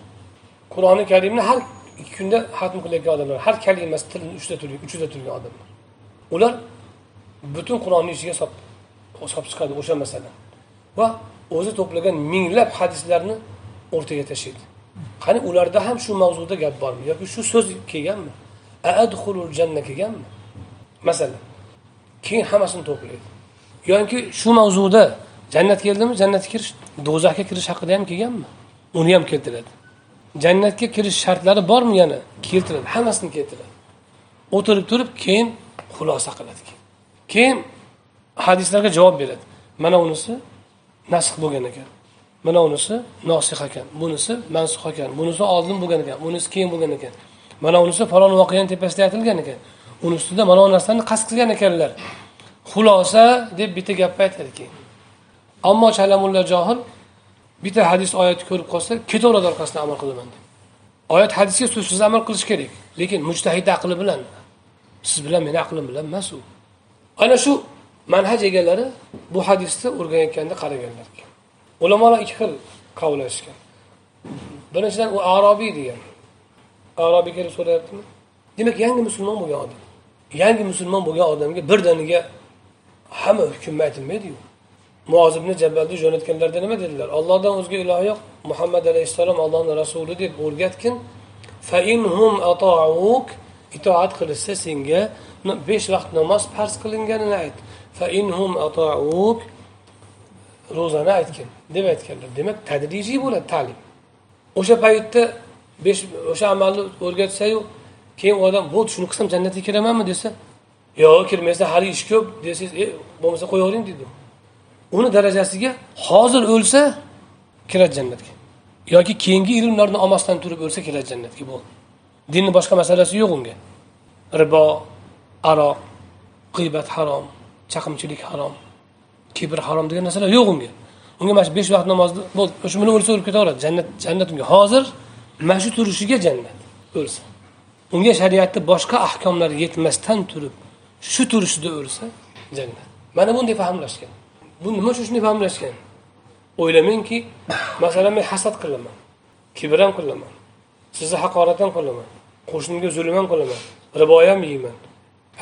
Qur'oni karimni har ikki kunda hatm qilayotgan odamlar har kalimasi tilini uchta turgan uchida turgan odamlar. Ular butun qur'onni ichiga solib chiqadi o'sha masala. Va o'zi to'plagan minglab hadislarni o'rtaga tashlaydi. Qani ularda ham shu mavzuda gap bormi yoki shu so'z kelganmi? Adxulul janna kelganmi? Masalan keyin hammasini to'playdi. Yoki shu mavzuda jannat keldimi? Jannatga kirish do'zaxga kirish haqida ham kelganmi? Uni ham keltiradi. Jannatga kirish shartlari bormi yana? Keltiradi hammasini keltiradi. O'tirib turib keyin xulosa qiladi keyin. Hadislarga javob beradi. Mana unisi nasx bo'lgan ekan. Mana unisi nosih ekan. Bunisi mansux ekan. Bunisi oldin bo'lgan ekan. Bunisi keyin bo'lgan ekan. Mana unisi falon voqeani tepasida aytilgan ekan. Uni ustida mana bu narsani qasd qilgan ekanlar. Xulosa deb bitta gapni aytadi keyin ammo chalamulla johil bitta hadis oyatni ko'rib qolsa ketaveradi orqasidan amal qilaman deb. Oyat hadisga so'zsiz amal qilish kerak lekin mujtahid aqli bilan. Siz bilan meni aqlim bilan emas u. Ana shu manhaj egalari bu hadisni o'rganayotganda qaraganlar. Ulamolar ikki xil qavlashgan. Birinchidan u arobiy degan. Arobiy kelib so'rayaptimi? Demak yangi musulmon bo'lgan odam. Yangi musulmon bo'lgan odamga birdaniga hamma hukmni aytilmaydiyu. Muoz ibn jabalni jo'natganlarida nima dedilar? Ollohdan o'zga iloh yo'q muhammad alayhissalom ollohni rasuli deb o'rgatgin. Itoat qilishsa senga besh vaqt namoz farz qilinganini ayt. Ro'zani aytgin deb aytganlar. Demak tadrijiy bo'ladi ta'lim. O'sha paytda besh o'sha amalni o'rgatsayu keyin u odam bo'ldi shuni qilsam jannatga kiramanmi? desa yo'q kirmaysan hali ish ko'p. desangiz e bo'lmasa qo'yavering deydi uni darajasiga hozir o'lsa kiradi jannatga. Yoki keyingi ilmlarni olmasdan turib o'lsa kiradi jannatga bo'ldi dinni boshqa masalasi yo'q unga. Ribo aroq g'iybat harom chaqimchilik harom kibr harom degan narsalar yo'q unga. Unga mana shu besh vaqt namozni bo'ldi o'sha bilan o'lsa o'lib ketaveradi. Jannat jannat unga. Hozir mana shu turishiga jannat o'lsa. Unga shariatni boshqa ahkomlar yetmasdan turib shu turishida o'lsa jannat. Mana bunday fahmlashgan bu nima uchun shunday fahmlashgan o'ylamangki masalan men hasad qilaman kibr ham qilaman sizni haqorat ham qilaman qo'shnimga zulm ham qilaman ribo ham yeyman.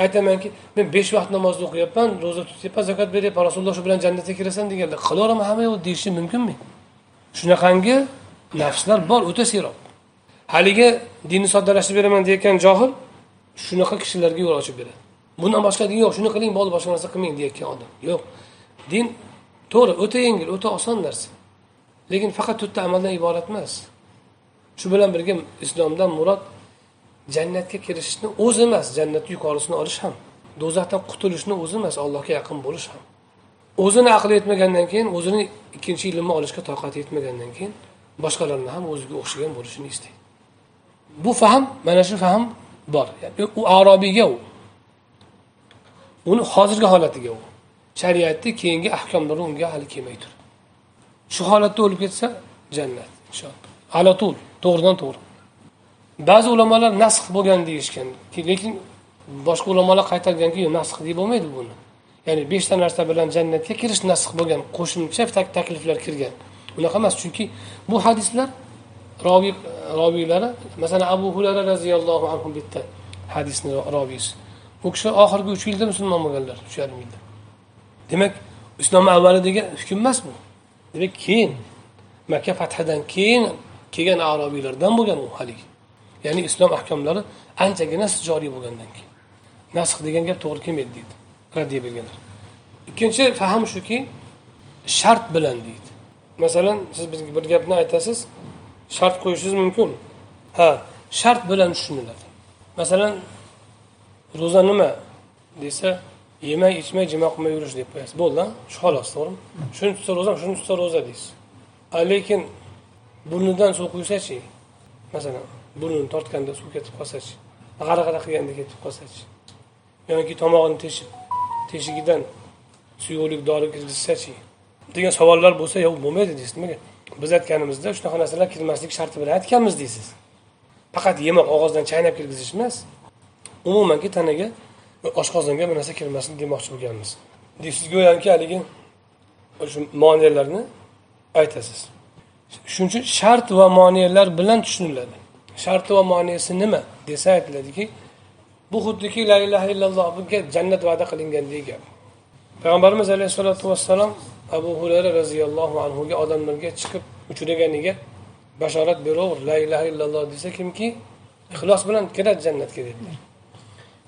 Aytamanki men besh vaqt namozni o'qiyapman ro'za tutyapman zakot beryapman rasululloh shu bilan jannatga kirasan deganlar qilaveraman hamma yo'q deyishi mumkinmi? Shunaqangi nafslar bor o'ta serob. Haligi dinni soddalashtirib beraman deyayotgan johil shunaqa kishilarga yo'l ochib beradi. Bundan boshqa din yo'q shuni qiling bo'ldi boshqa narsa qilmang deyayotgan odam. Yo'q. Din to'g'ri o'ta yengil o'ta oson narsa. Lekin faqat to'rtta amaldan iborat emas. Shu bilan birga islomdan murod jannatga kirishni o'zi emas jannatni yuqorisini olish ham do'zaxdan qutulishni o'zi emas allohga yaqin bo'lish ham. O'zini aqli yetmagandan keyin o'zini ikkinchi ilmni olishga toqati yetmagandan keyin boshqalarni ham o'ziga o'xshagan bo'lishini istaydi. Bu fahm mana shu fahm bor. Ya'ni u arobiyga u. Uni hozirgi holatiga u. Shariatni keyingi ahkomlari unga hali kelmay turibdi shu holatda o'lib ketsa jannat inshaalloh alatul to'g'ridan to'g'ri. Ba'zi ulamolar nasx bo'lgan deyishgan. Lekin boshqa ulamolar qaytarganki yo'q nasx deb bo'lmaydi buni. Ya'ni beshta narsa bilan jannatga kirish nasx bo'lgan qo'shimcha takliflar kirgan. Unaqa emas chunki bu hadislar roviy roviylari masalan abu hurara roziyallohu anhu bitta hadisni roviysi u kishi oxirgi uch yilda musulmon bo'lganlar uch yarim yilda. Demak islom avvali degan hukm emas bu. Demak keyin makka fathidan keyin kelgan arobiylardan bo'lgan u haligi. Ya'ni islom ahkomlari anchagina joriy bo'lgandan keyin. Nasx degan gap to'g'ri kelmaydi deydi raddiya berganlar. Ikkinchi fahm shuki shart bilan deydi. Masalan siz bizga bir gapni aytasiz shart qo'yishingiz mumkin. Ha shart bilan tushuniladi. Masalan ro'za nima desa yemay ichmay jimo qilmay yurish deb qo'yasiz. Bo'ldi shu xolos to'g'rimi? Shuni tutsa ro'za shuni tutsa ro'za deysiz. Lekin burnidan suv quysachi masalan burnini tortganda suv ketib qolsachi g'ara g'ara qilganda ketib qolsachi yoki tomog'ini teshib teshigidan suyuqlik dori kirgizsachi degan savollar bo'lsa yo'q bo'lmaydi deysiz nimaga biz aytganimizda shunaqa narsalar kirmaslik sharti bilan aytganmiz deysiz. Faqat yemoq og'izdan chaynab kirgizish emas. Umumanki tanaga oshqozonga bir narsa kirmasin demoqchi bo'lganmiz. Deysiz go'yoki haligi shu monelarni aytasiz. Shuning uchun shart va monelar bilan tushuniladi. Sharti va monesi nima desa aytiladiki bu xuddiki la ilaha illalloh bunga jannat va'da qilingandek gap. Payg'ambarimiz alayhissalotu vassalom abu hurayra roziyallohu anhuga odamlarga chiqib uchraganiga bashorat beraver la ilaha illalloh desa kimki ixlos bilan kiradi jannatga dedilar.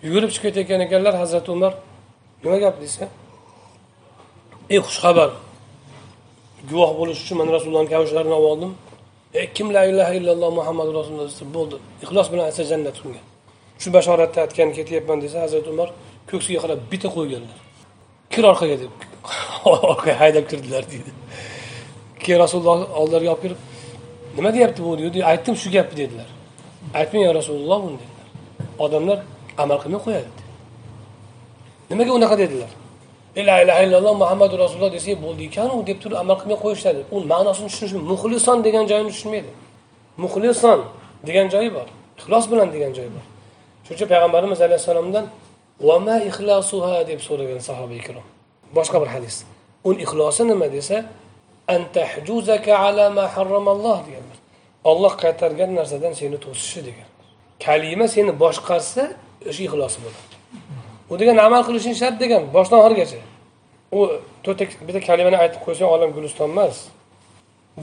Yugurib chiqib ketayotgan ekanlar hazrati umar nima gap desa? Ey xushxabar guvoh bo'lish uchun man rasulullohni kavushlarini olib oldim. E kim la ilaha illalloh muhammad rasululloh desa bo'ldi. Ixlos bilan aytsa jannat unga. Shu bashoratni aytgan ketyapman desa hazrati umar ko'ksiga qarab bitta qo'yganlar. Kir orqaga deb orqaga haydab kirdilar deydi. Keyin rasululloh oldilariga olib kirib nima deyapti bu? dedi aytdim shu gapni dedilar. Aytmang ya rasululloh buni dedilar. Odamlar amal qilmay qo'yadi. Nimaga unaqa? dedilar. La ilaha illalloh muhammadu rasululloh desak bo'ldi ekanu deb turib amal qilmay qo'yishadi u ma'nosini tushunish muxlison degan joyini tushunmaydi. Muxlison degan joyi bor. Ixlos bilan degan joyi bor. Shuning uchun payg'ambarimiz alayhissalomdan vama ixlosuha deb so'ragan sahoba ikrom boshqa bir hadis. Uni ixlosi nima desa deganlar. Olloh qaytargan narsadan seni to'sishi degan. Kalima seni boshqarsa o'sha ixlosi bo'ladi. U degan amal qilishing shart degan boshdan oxirigacha. U to'rtta bitta kalimani aytib qo'ysang olam guliston emas.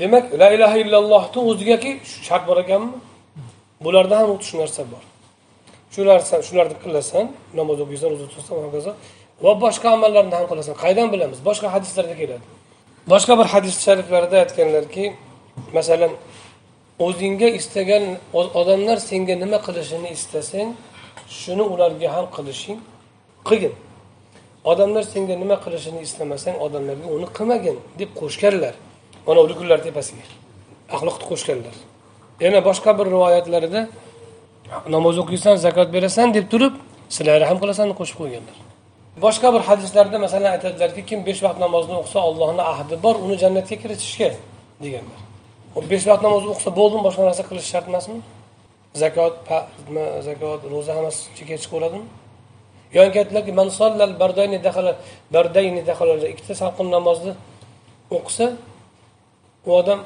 Demak la ilaha illallohni o'zigaki shart bor ekanmi? Bularda ham xuddi shu narsa bor. Shu narsa shularni qilasan namoz o'qiysan ro'za tutasan hokazo va boshqa amallarni ham qilasan. Qaydan bilamiz? Boshqa hadislarda keladi. Boshqa bir hadis shariflarida aytganlarki masalan o'zingga istagan odamlar senga nima qilishini istasang shuni ularga ham qilishing qilgin odamlar senga nima qilishini istamasang odamlarga uni qilmagin deb qo'shganlar. Mana rukunlar tepasiga. Axloqni qo'shganlar. Yana boshqa bir rivoyatlarida namoz o'qiysan zakot berasan deb turib sizlarni ham qilasan qo'shib qo'yganlar. Boshqa bir hadislarda masalan aytadilarki kim besh vaqt namozni o'qisa ollohni ahdi bor uni jannatga kiritishga deganlar. Besh vaqt namoz o'qisa bo'ldimi boshqa narsa qilish shart emasmi? Zakot zakot ro'za hammasi chekka chiqib bo'ladimi yoki aytdilarki man bardayni bardayni ikkita salqin namozni o'qisa u odam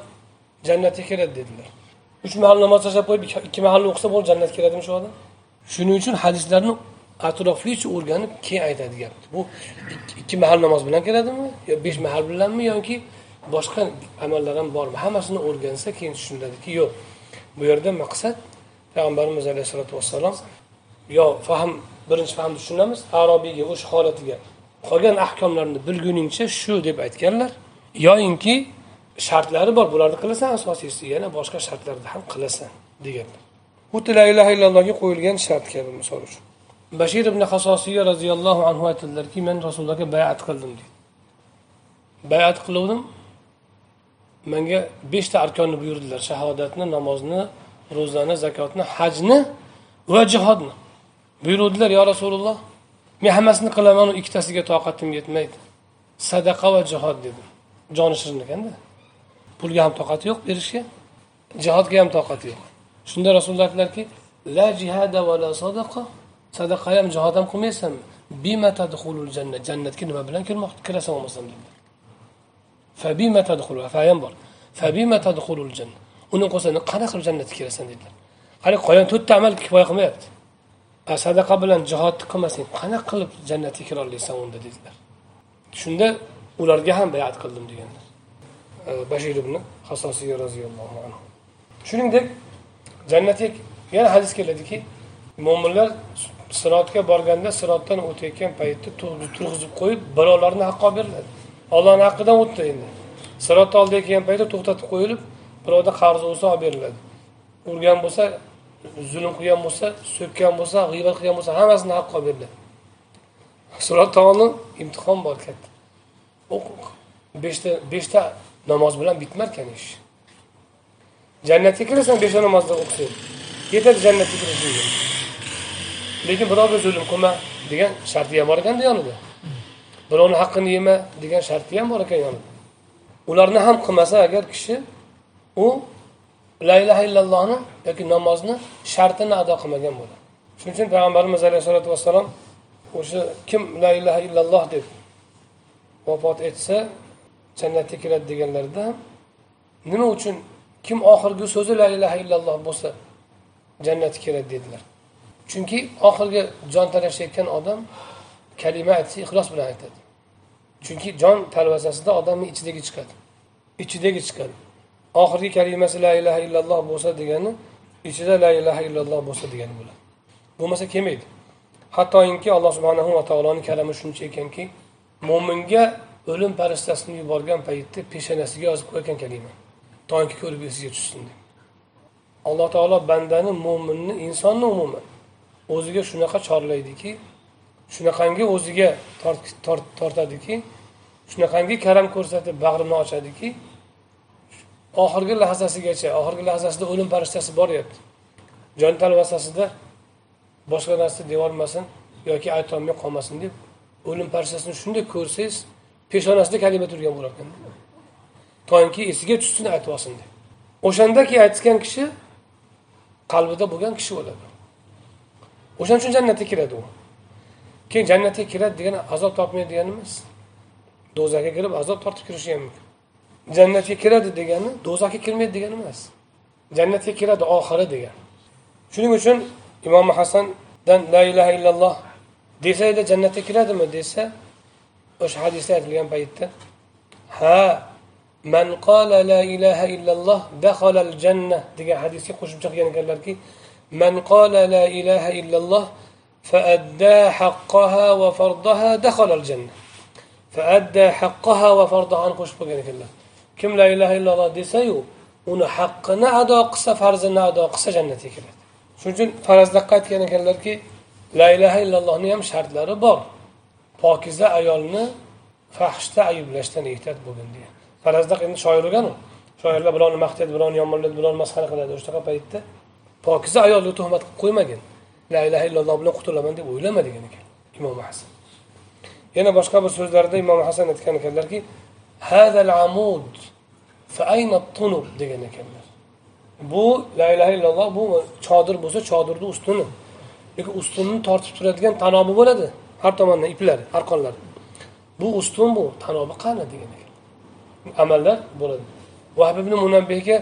jannatga kiradi dedilar. Uch mahal namoz tashlab qo'yib ikki mahalni o'qisa bo'ldi jannatga kiradimi shu odam? Shuning uchun hadislarni atroflicha o'rganib keyin aytadi gapni bu ikki mahal namoz bilan keladimi? Yo besh mahal bilanmi? Yoki boshqa amallar ham bormi? Hammasini o'rgansa keyin tushuniladiki yo'q. Bu yerda maqsad payg'ambarimiz alayhissalotu vassalom yo fahm birinchi fahmni tushunamiz arobiyga o'sha holatiga qolgan ahkomlarni bilguningcha shu deb aytganlar. Yoyinki shartlari bor bularni qilasan asosiysi yana boshqa shartlarni ham qilasan deganlar xuddi la ilaha illallohga qo'yilgan shart kabi misol uchun. Bashir ibn hasosiya roziyallohu anhu aytadilarki men rasulullohga bayat qildim deydi. Bayat qiluvdim. Menga beshta arkonni buyurdilar. Shahodatni namozni ro'zani zakotni hajni va jihodni buyuruvdilar. Yo rasululloh men hammasini qilaman ikkitasiga toqatim yetmaydi. Sadaqa va jihod dedim. Joni shirin ekanda. Pulga ham toqati yo'q berishga. Jihodga ham toqati yo'q. Shunda rasululloh aytdilarki la jihada va la sadaqa sadaqa ham jihod ham qilmaysanmi bima tadxulul jannat jannatga nima bilan kirasan bo'lmasam dedilar fabima tadxulu fayam bor. Fabima tadxulul janna. Uni qo'ysa qanaqa qilib jannatga kirasan dedilar. Qarang qolgan to'rtta amal kifoya qilmayapti. Sadaqa bilan jihodni qilmasang qanaqa qilib jannatga kira olasan unda dedilar. Shunda ularga ham bayat qildim deganlar. Bashir ibn hasosiy roziyallohu anhu. Shuningdek jannatga yana hadis keladiki mo'minlar sirotga borganda sirotdan o'tayotgan paytda turg'izib qo'yib birovlarni haqqo beriladi. Ollohni haqqidan o'tdi endi. Sirotni oldiga kelgan paytda to'xtatib qo'yilib birovda qarzi bo'lsa olib beriladi. Urgan bo'lsa zulm qilgan bo'lsa so'kkan bo'lsa g'iybat qilgan bo'lsa hammasini haqqi olib beriladi. Sirot taolo imtihon bor katta. Beshta beshta namoz bilan bitmarkan ish. Jannatga kirasan beshta namozni o'qisang yetadi jannatga kirishing lekin birovga zulm qilma degan sharti ham bor ekanda yonida birovni haqqini yema degan sharti ham bor ekan yonida. Ularni ham qilmasa agar kishi u la ilaha illallohni yoki namozni shartini ado qilmagan bo'ladi. Shuning uchun payg'ambarimiz alayhissalotu vassalom o'sha kim la ilaha illalloh deb vafot etsa jannatga kiradi deganlarida nima uchun kim oxirgi so'zi la ilaha illalloh bo'lsa jannatga kiradi dedilar. Chunki oxirgi jon talashayotgan odam kalima aytsa ixlos bilan aytadi. Chunki jon talvasasida odamni ichidagi chiqadi. Ichidagi chiqadi. Oxirgi kalimasi la ilaha illalloh bo'lsa degani ichida la ilaha illalloh bo'lsa degani bo'ladi. Bo'lmasa kelmaydi. Hattoki alloh subhanahu va taoloni kalami shuncha ekanki mo'minga o'lim farishtasini yuborgan paytda peshonasiga yozib qo'ygan kalima. Toinki ko'rib esiga tushsin. Deb alloh taolo bandani mo'minni insonni umuman o'ziga shunaqa chorlaydiki shunaqangi o'ziga tortadiki shunaqangi karam ko'rsatib bag'rini ochadiki oxirgi lahzasigacha oxirgi lahzasida o'lim farishtasi boryapti jon talvasasida boshqa narsa deyolmasin yoki aytolmay qolmasin deb o'lim farishtasini shunday ko'rsangiz peshonasida kalima turgan bo'lar ekan toinki esiga tushsin aytib olsin deb. O'shandaki aytgan kishi qalbida bo'lgan kishi bo'ladi. O'shaning uchun jannatga kiradi u. Keyin jannatga kiradi degani azob topmaydi degani emas do'zaxga kirib azob tortib kirishi ham mumkin. Jannatga kiradi degani do'zaxga kirmaydi degani emas. Jannatga kiradi oxiri degan. Shuning uchun imom hasandan la ilaha illalloh desa edi jannatga kiradimi desa o'sha hadisda aytilgan paytda ha man qala la ilaha illalloh daxalal janna degan hadisga qo'shimcha qilgan ekanlarki man qola la ilaha illalloh فأدى حقها وفرضها دخل الجنة فأدى حقها وفرضها qo'shib qo'ygan ekanlar kim la ilaha illalloh desayu uni haqqini ado qilsa farzini ado qilsa jannatga kiradi shuning uchun farazlaqqa aytgan ekanlarki la ilaha illallohni ham shartlari bor pokiza ayolni fahshda ayblashdan ehtiyot bo'lgin degan farazdaq endi shoir ekan u shoirlar birovni maqtaydi birovni yomonlaydi birovni masxara qiladi o'shanaqa paytda pokiza ayolga tuhmat qilib qo'ymagin. La ilaha illalloh bilan qutulaman deb o'ylama degan ekan imom hasan. Yana boshqa bir so'zlarida imom hasan aytgan ekanlarki hadal amud fa ayna tunub degan ekanlar. Bu la ilaha illalloh bu chodir bo'lsa chodirni ustuni. Lekin ustunni tortib turadigan tanobi bo'ladi har tomondan iplari arqonlari bu ustun bu tanobi qani degan ekan. Amallar bo'ladi. Vahb ibn munabbiyga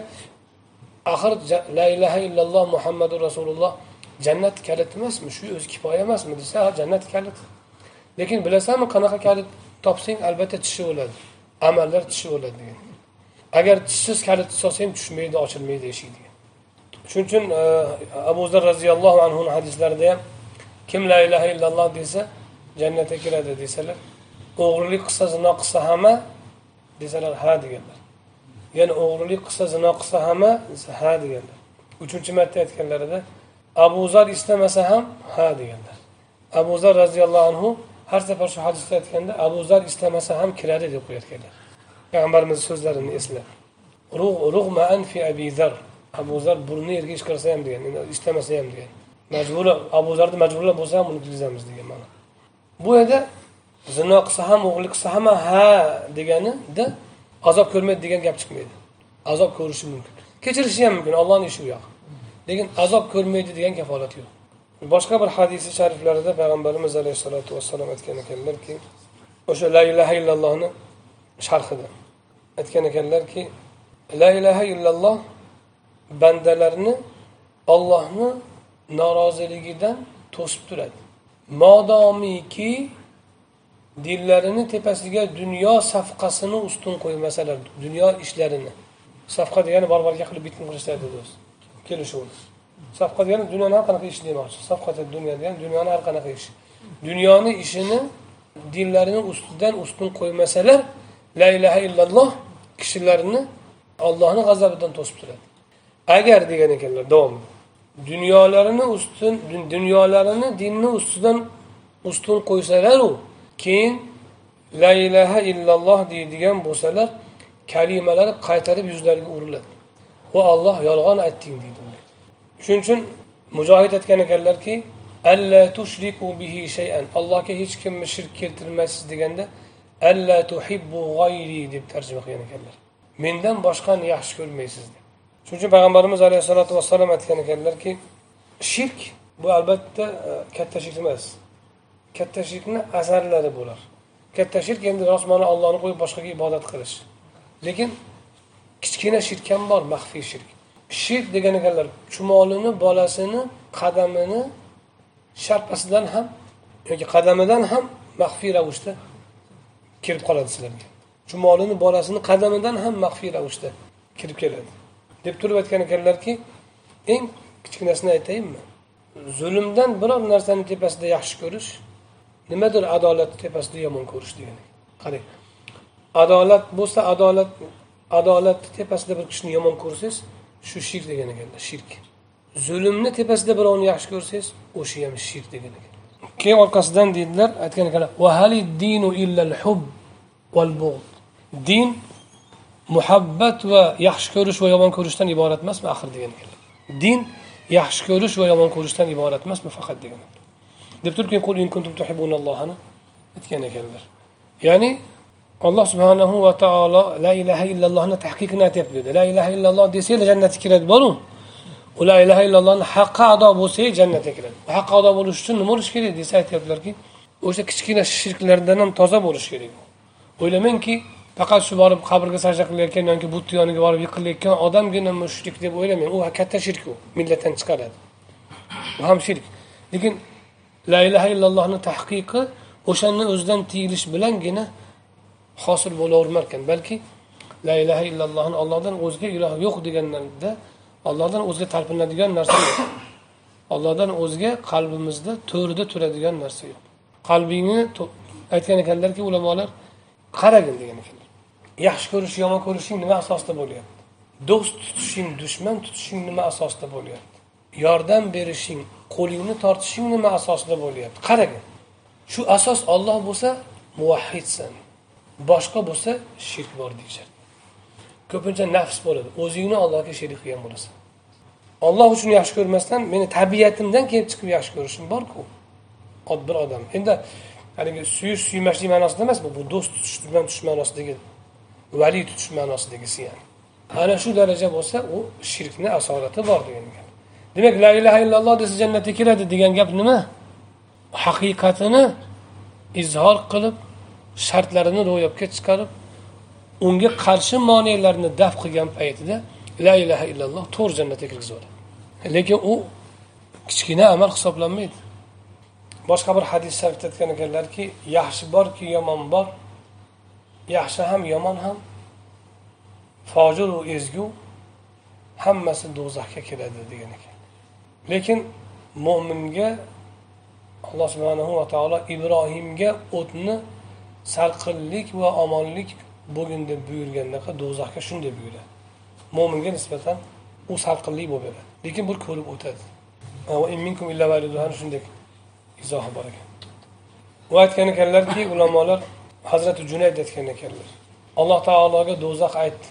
axir la ilaha illalloh muhammadu rasululloh jannat kalit emasmi? Shu o'zi kifoya emasmi desa ha jannat kalit. Lekin bilasanmi qanaqa kalit topsang albatta tishi bo'ladi. Amallar tishi bo'ladi degan. Agar tishsiz kalit solsang tushmaydi ochilmaydi eshik degan. Shuning uchun e, abu zar roziyallohu anhuni hadislarida ham kim la ilaha illalloh desa jannatga kiradi desalar o'g'rilik qilsa zino qilsa hamma desalar ha deganlar. Ya'ni o'g'rilik qilsa zino qilsa hamma desa ha deganlar. Uchinchi marta aytganlarida abu zar istamasa ham ha deganlar. Abu zar roziyallohu anhu har safar shu hadisda aytganda abu zar istamasa ham kiradi deb qo'yayotganlar. Payg'ambarimizni so'zlarini eslab rug'ma anfi abi zar. Abu zar burni yerga ishqirsa ham degan istamasa ham degan. Majbur abu zarni majburlab bo'lsa ham uni kirgizamiz degan ma'no. Bu yerda zino qilsa ham o'g'irlik qilsa ham ha deganida azob ko'rmaydi degan gap chiqmaydi. Azob ko'rishi mumkin. Kechirishi ham mumkin ollohni ishi u yoq lekin azob ko'rmaydi degan kafolat yo'q. Boshqa bir hadisi shariflarida payg'ambarimiz alayhissalotu vassalom aytgan ekanlarki o'sha la ilaha illallohni sharhida aytgan ekanlarki la ilaha illalloh bandalarni ollohni noroziligidan to'sib turadi. Modomiki dillarini tepasiga dunyo safqasini ustun qo'ymasalar dunyo ishlarini. Safqa degani bor qilib bitim qilishlar dedi o'zi kelishuv. Safqa degani dunyoni har qanaqa ish demoqchi. Safqati dunyo degani dunyoni har qanaqa ish. Dunyoni ishini dinlarini ustidan ustun qo'ymasalar la ilaha illalloh kishilarni ollohni g'azabidan to'sib turadi. Agar degan ekanlar davom dunyolarini ustun dunyolarini dinni ustidan ustun qo'ysalaru keyin la ilaha illalloh deydigan bo'lsalar kalimalari qaytarib yuzlariga uriladi. Va olloh yolg'on aytding deydi shuning uchun mujohid aytgan ekanlarki alla tushriku bihi shay'an allohga hech kimni shirk keltirmaysiz deganda alla tuhibbu g'ayri deb tarjima qilgan ekanlar. Mendan boshqani yaxshi ko'rmaysiz deb. Shuning uchun payg'ambarimiz alayhissalotu vassalom aytgan ekanlarki shirk bu albatta e, katta shirk emas. Katta shirkni asarlari bo'lar katta shirk endi rostmana ollohni qo'yib boshqaga ibodat qilish. Lekin kichkina shirk ham bor maxfiy shirk. Shirk degan ekanlar chumolini bolasini qadamini sharpasidan ham yoki qadamidan ham maxfiy ravishda kirib qoladi sizlarga. Chumolini bolasini qadamidan ham maxfiy ravishda kirib keladi. Deb turib aytgan ekanlarki eng kichkinasini aytayinmi? Zulmdan biror narsani tepasida yaxshi ko'rish nimadir adolat tepasida yomon ko'rish degan qarang adolat bo'lsa adolat adolatni tepasida bir kishini yomon ko'rsangiz shu shirk degan ekanda shirk. Zulmni tepasida birovni yaxshi ko'rsangiz o'sha ham shirk degan ekan keyin orqasidan deydilar aytgan ekanlar din muhabbat va yaxshi ko'rish va yomon ko'rishdan iborat emasmi axir degan ekanlar din yaxshi ko'rish va yomon ko'rishdan iborat emasmi faqat degan deb turib aytgan ekanlar. Ya'ni alloh subhanahu va taolo la ilaha illallohni tahqiqini aytyapti dedi. La ilaha illalloh desanglar jannatga kiradi boru. U la ilaha illallohni haqqi ado bo'lsangiz jannatga kiradi. Haqqi ado bo'lish uchun nima bo'lishi kerak desa aytyaptilarki o'sha kichkina shirklardan ham toza bo'lish kerak. O'ylamangki faqat shu borib qabrga sajda qilayotgan yoki butni yoniga borib yiqilayotgan odamgina mushrik deb o'ylamang. U katta shirk u. Millatdan chiqaradi. Bu ham shirk. Lekin la ilaha illallohni tahqiqi o'shani o'zidan tiyilish bilangina hosil bo'lavermar ekan balki la ilaha illallohni ollohdan o'zga iloh yo'q deganlarda ollohdan o'zga talpinadigan narsa yo'q. Ollohdan o'zga qalbimizda to'rida turadigan narsa yo'q. Qalbingni aytgan ekanlarki ulamolar qaragin degan ekanlar. Yaxshi ko'rish yomon ko'rishing nima asosida bo'lyapti? Do'st tutishing dushman tutishing nima asosida bo'lyapti? Yordam berishing qo'lingni tortishing nima asosida bo'lyapti? Qaragin shu asos olloh bo'lsa muvahhidsan. Boshqa bo'lsa shirk bor deyishadi. Ko'pincha nafs bo'ladi. O'zingni allohga sherik qilgan bo'lasan. Olloh uchun yaxshi ko'rmasdan meni tabiatimdan kelib chiqib yaxshi ko'rishim borku. Bir odam. Endi haligi suyish suymashlik ma'nosida emas bu bu do'st tutish dushman tutish ma'nosidagi vali tutish ma'nosidagisi ya'ni ana shu daraja bo'lsa u shirkni asorati bor degan gap demak la ilaha illalloh desa jannatga kiradi degan gap nima? Haqiqatini izhor qilib shartlarini ro'yobga chiqarib unga qarshi monelarni daf qilgan paytida la ilaha illalloh to'g'ri jannatga kirgizib yuboradi lekin u kichkina amal hisoblanmaydi. Boshqa bir hadis sharifda aytgan ekanlarki yaxshi borki yomon bor. Yaxshi ham yomon ham. Fojiru ezgu hammasi do'zaxga kiradi degan ekan. Lekin mo'minga alloh subhanahu va taolo ibrohimga o'tni salqinlik va omonlik bo'lgin deb buyurgandaqa do'zaxga shunday buyuradi. Mo'minga nisbatan u salqinlik bo'lib beradi. Lekin bir ko'rib o'tadi. Shunday izohi bor ekan. U aytgan ekanlarki ulamolar hazrati junayd aytgan ekanlar alloh taologa do'zax aytdi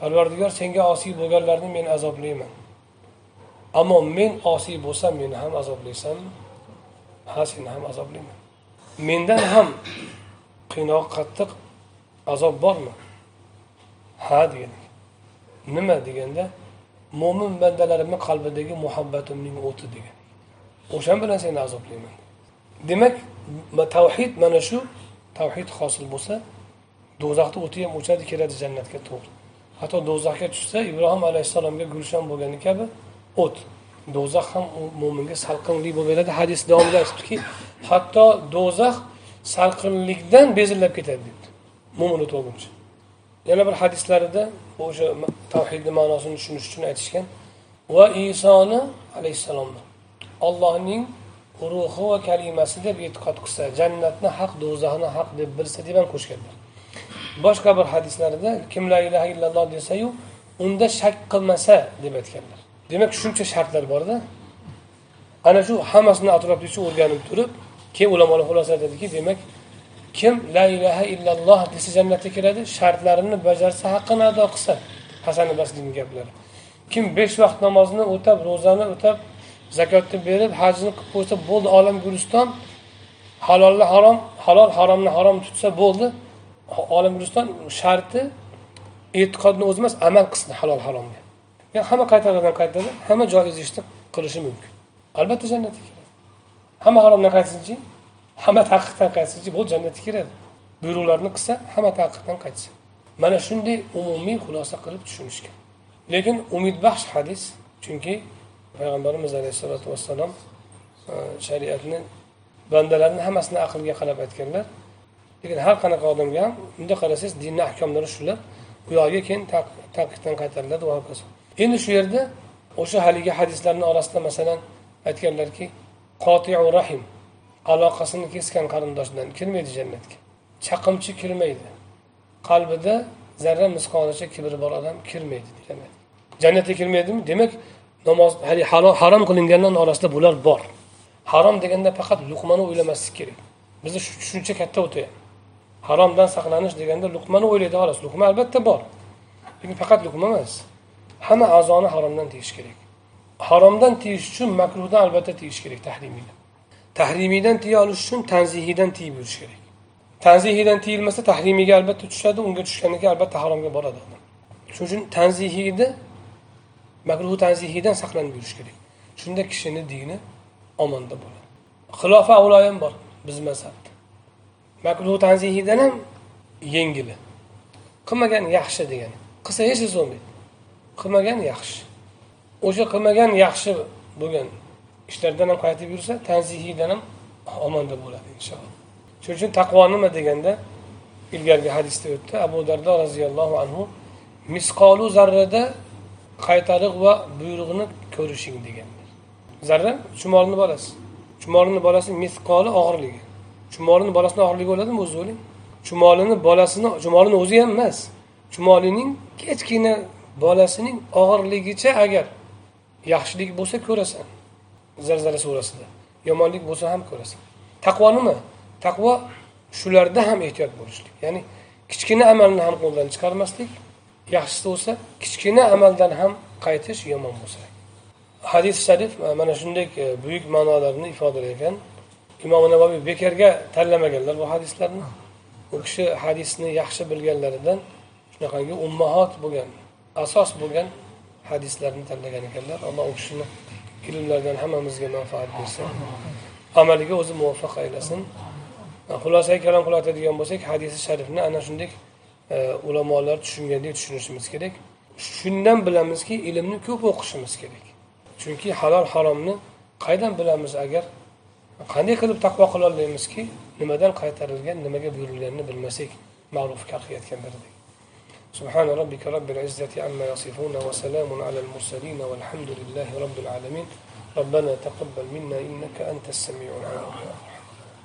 parvardigor senga osiy bo'lganlarni men azoblayman. Ammo men osiy bo'lsam meni ham azoblaysanmi ha seni ham azoblayman. Mendan ham qiynoq qattiq azob bormi? Ha degan. Nima deganda mo'min bandalarimni qalbidagi muhabbatimning o'ti degan. O'shan bilan seni azoblayman. Demak tavhid mana shu tavhid hosil bo'lsa do'zaxni o'ti ham o'chadi kiradi jannatga to'g'ri. Hatto do'zaxga tushsa ibrohim alayhissalomga gulshan bo'lgani kabi o't. Do'zax ham mo'minga salqinlik bo'lib beradi. Hadis davomida aytibdiki hatto do'zax salqinlikdan bezillab ketadi debdi. Mo'min o'tib olguncha. Yana bir hadislarida o'sha tavhidni ma'nosini tushunish uchun aytishgan. Va isoni alayhissalomni ollohning ruhi va kalimasi deb e'tiqod qilsa jannatni haq do'zaxni haq deb bilsa deb ham qo'shganlar. Boshqa bir hadislarida kim la ilaha illalloh desayu unda shak qilmasa deb aytganlar. Demak shuncha shartlar borda. Ana shu hammasini atroflicha o'rganib turib keyin ulamolar xulosa aytadiki demak kim la ilaha illalloh desa jannatga kiradi shartlarini bajarsa haqqini ado qilsa hasan basriyni gaplari. Kim besh vaqt namozni o'tab ro'zani o'tab zakotni berib hajni qilib qo'ysa bo'ldi olam guliston halolni harom halol haromni harom tutsa bo'ldi olam guliston sharti e'tiqodni o'zi emas amal qilsin halol haromga yani hamma qaytargan qaytadi hamma joiz ishni qilishi mumkin. Albatta jannatga kiradi. Hamma haromdan qaytsinchi hamma taqiqdan qaytsinchi bu jannatga kiradi. Buyruqlarni qilsa hamma taqiqdan qaytsin. Mana shunday umumiy xulosa qilib tushunishgan. Lekin umidbaxsh hadis chunki payg'ambarimiz alayhissalotu vassalom e, shariatni bandalarni hammasini aqlga qarab aytganlar. Lekin har qanaqa odamga ham bunday qarasangiz dinni ahkomlari shular u yog'iga keyin taqiqdan qaytariladi va hokazo. Endi shu yerda o'sha haligi hadislarni orasida masalan aytganlarki qotiu rahim aloqasini kesgan qarindoshdan kirmaydi jannatga. Chaqimchi kirmaydi. Qalbida zarra misqolicha kibri bor odam kirmaydi degan jannatga kirmaydimi? Demak namoz haligi harom qilinganlar orasida bular bor. Harom deganda faqat luqmani o'ylamaslik kerak. Bizda shu tushuncha katta o'tyapti. Haromdan saqlanish deganda luqmani o'ylaydi xolos. Luqma albatta bor. Lekin faqat luqma emas. Hamma a'zoni haromdan tiyish kerak. Haromdan tiyish uchun makruhdan albatta tiyish kerak tahrimiydan tahrimiydan tiya olish uchun tanzihiydan tiyib yurish kerak. Tanzihiydan tiyilmasa tahrimiyga albatta tushadi unga tushgandan keyin albatta haromga boradi odam. Shuning uchun tanzihiyni makruh tanzihiydan saqlanib yurish kerak. Shunda kishini dini omonda bo'ladi. Xilofa avlo ham bor biz mazhabda. Makruh tanzihiydan ham yengili qilmagan yaxshi degani. Qilsa hech narsa bo'lmaydi. Qilmagan yaxshi. O'sha qilmagan yaxshi bo'lgan ishlardan ham qaytib yursa tanzihiydan ham omonda bo'ladi inshaalloh. Shuning uchun taqvo nima deganda ilgargi hadisda o'tdi. Abu dardo roziyallohu anhu misqolu zarrada qaytariq va buyruqni ko'rishing deganlar zarra chumolni bolasi. Chumolini bolasi misqoli og'irligi. Chumolini bolasini og'irligi bo'ladimi o'zi o'ylang? Chumolini bolasini chumolini o'zi ham emas. Chumolining kichkina bolasining og'irligicha agar yaxshilik bo'lsa ko'rasan zalzala surasida. Yomonlik bo'lsa ham ko'rasan. Taqvo nima? Taqvo shularda ham ehtiyot bo'lishlik. Ya'ni kichkina amalni ham qo'ldan chiqarmaslik yaxshisi bo'lsa kichkina amaldan ham qaytish yomon bo'lsa. Hadis sharif e, mana shunday e, buyuk ma'nolarni ifodalagan. Imom navoiy bekorga tanlamaganlar bu hadislarni. U kishi hadisni yaxshi bilganlaridan shunaqangi ummahot bo'lgan. Asos bo'lgan hadislarni tanlagan ekanlar. Alloh u kishini ilmlaridan hammamizga manfaat bersin amaliga o'zi muvaffaq aylasin. Xulosaga kalom qilayotadigan bo'lsak hadisi sharifni ana shunday e, ulamolar tushungandek tushunishimiz kerak. Shundan bilamizki ilmni ko'p o'qishimiz kerak. Chunki halol haromni qaydan bilamiz agar qanday qilib taqvo qilolmaymizki nimadan qaytarilgan nimaga buyurilganini bilmasak ma'rufga birdek سبحان ربك رب العزة عما يصفون وسلام على المرسلين والحمد لله رب العالمين. ربنا تقبل منا إنك أنت السميع العليم.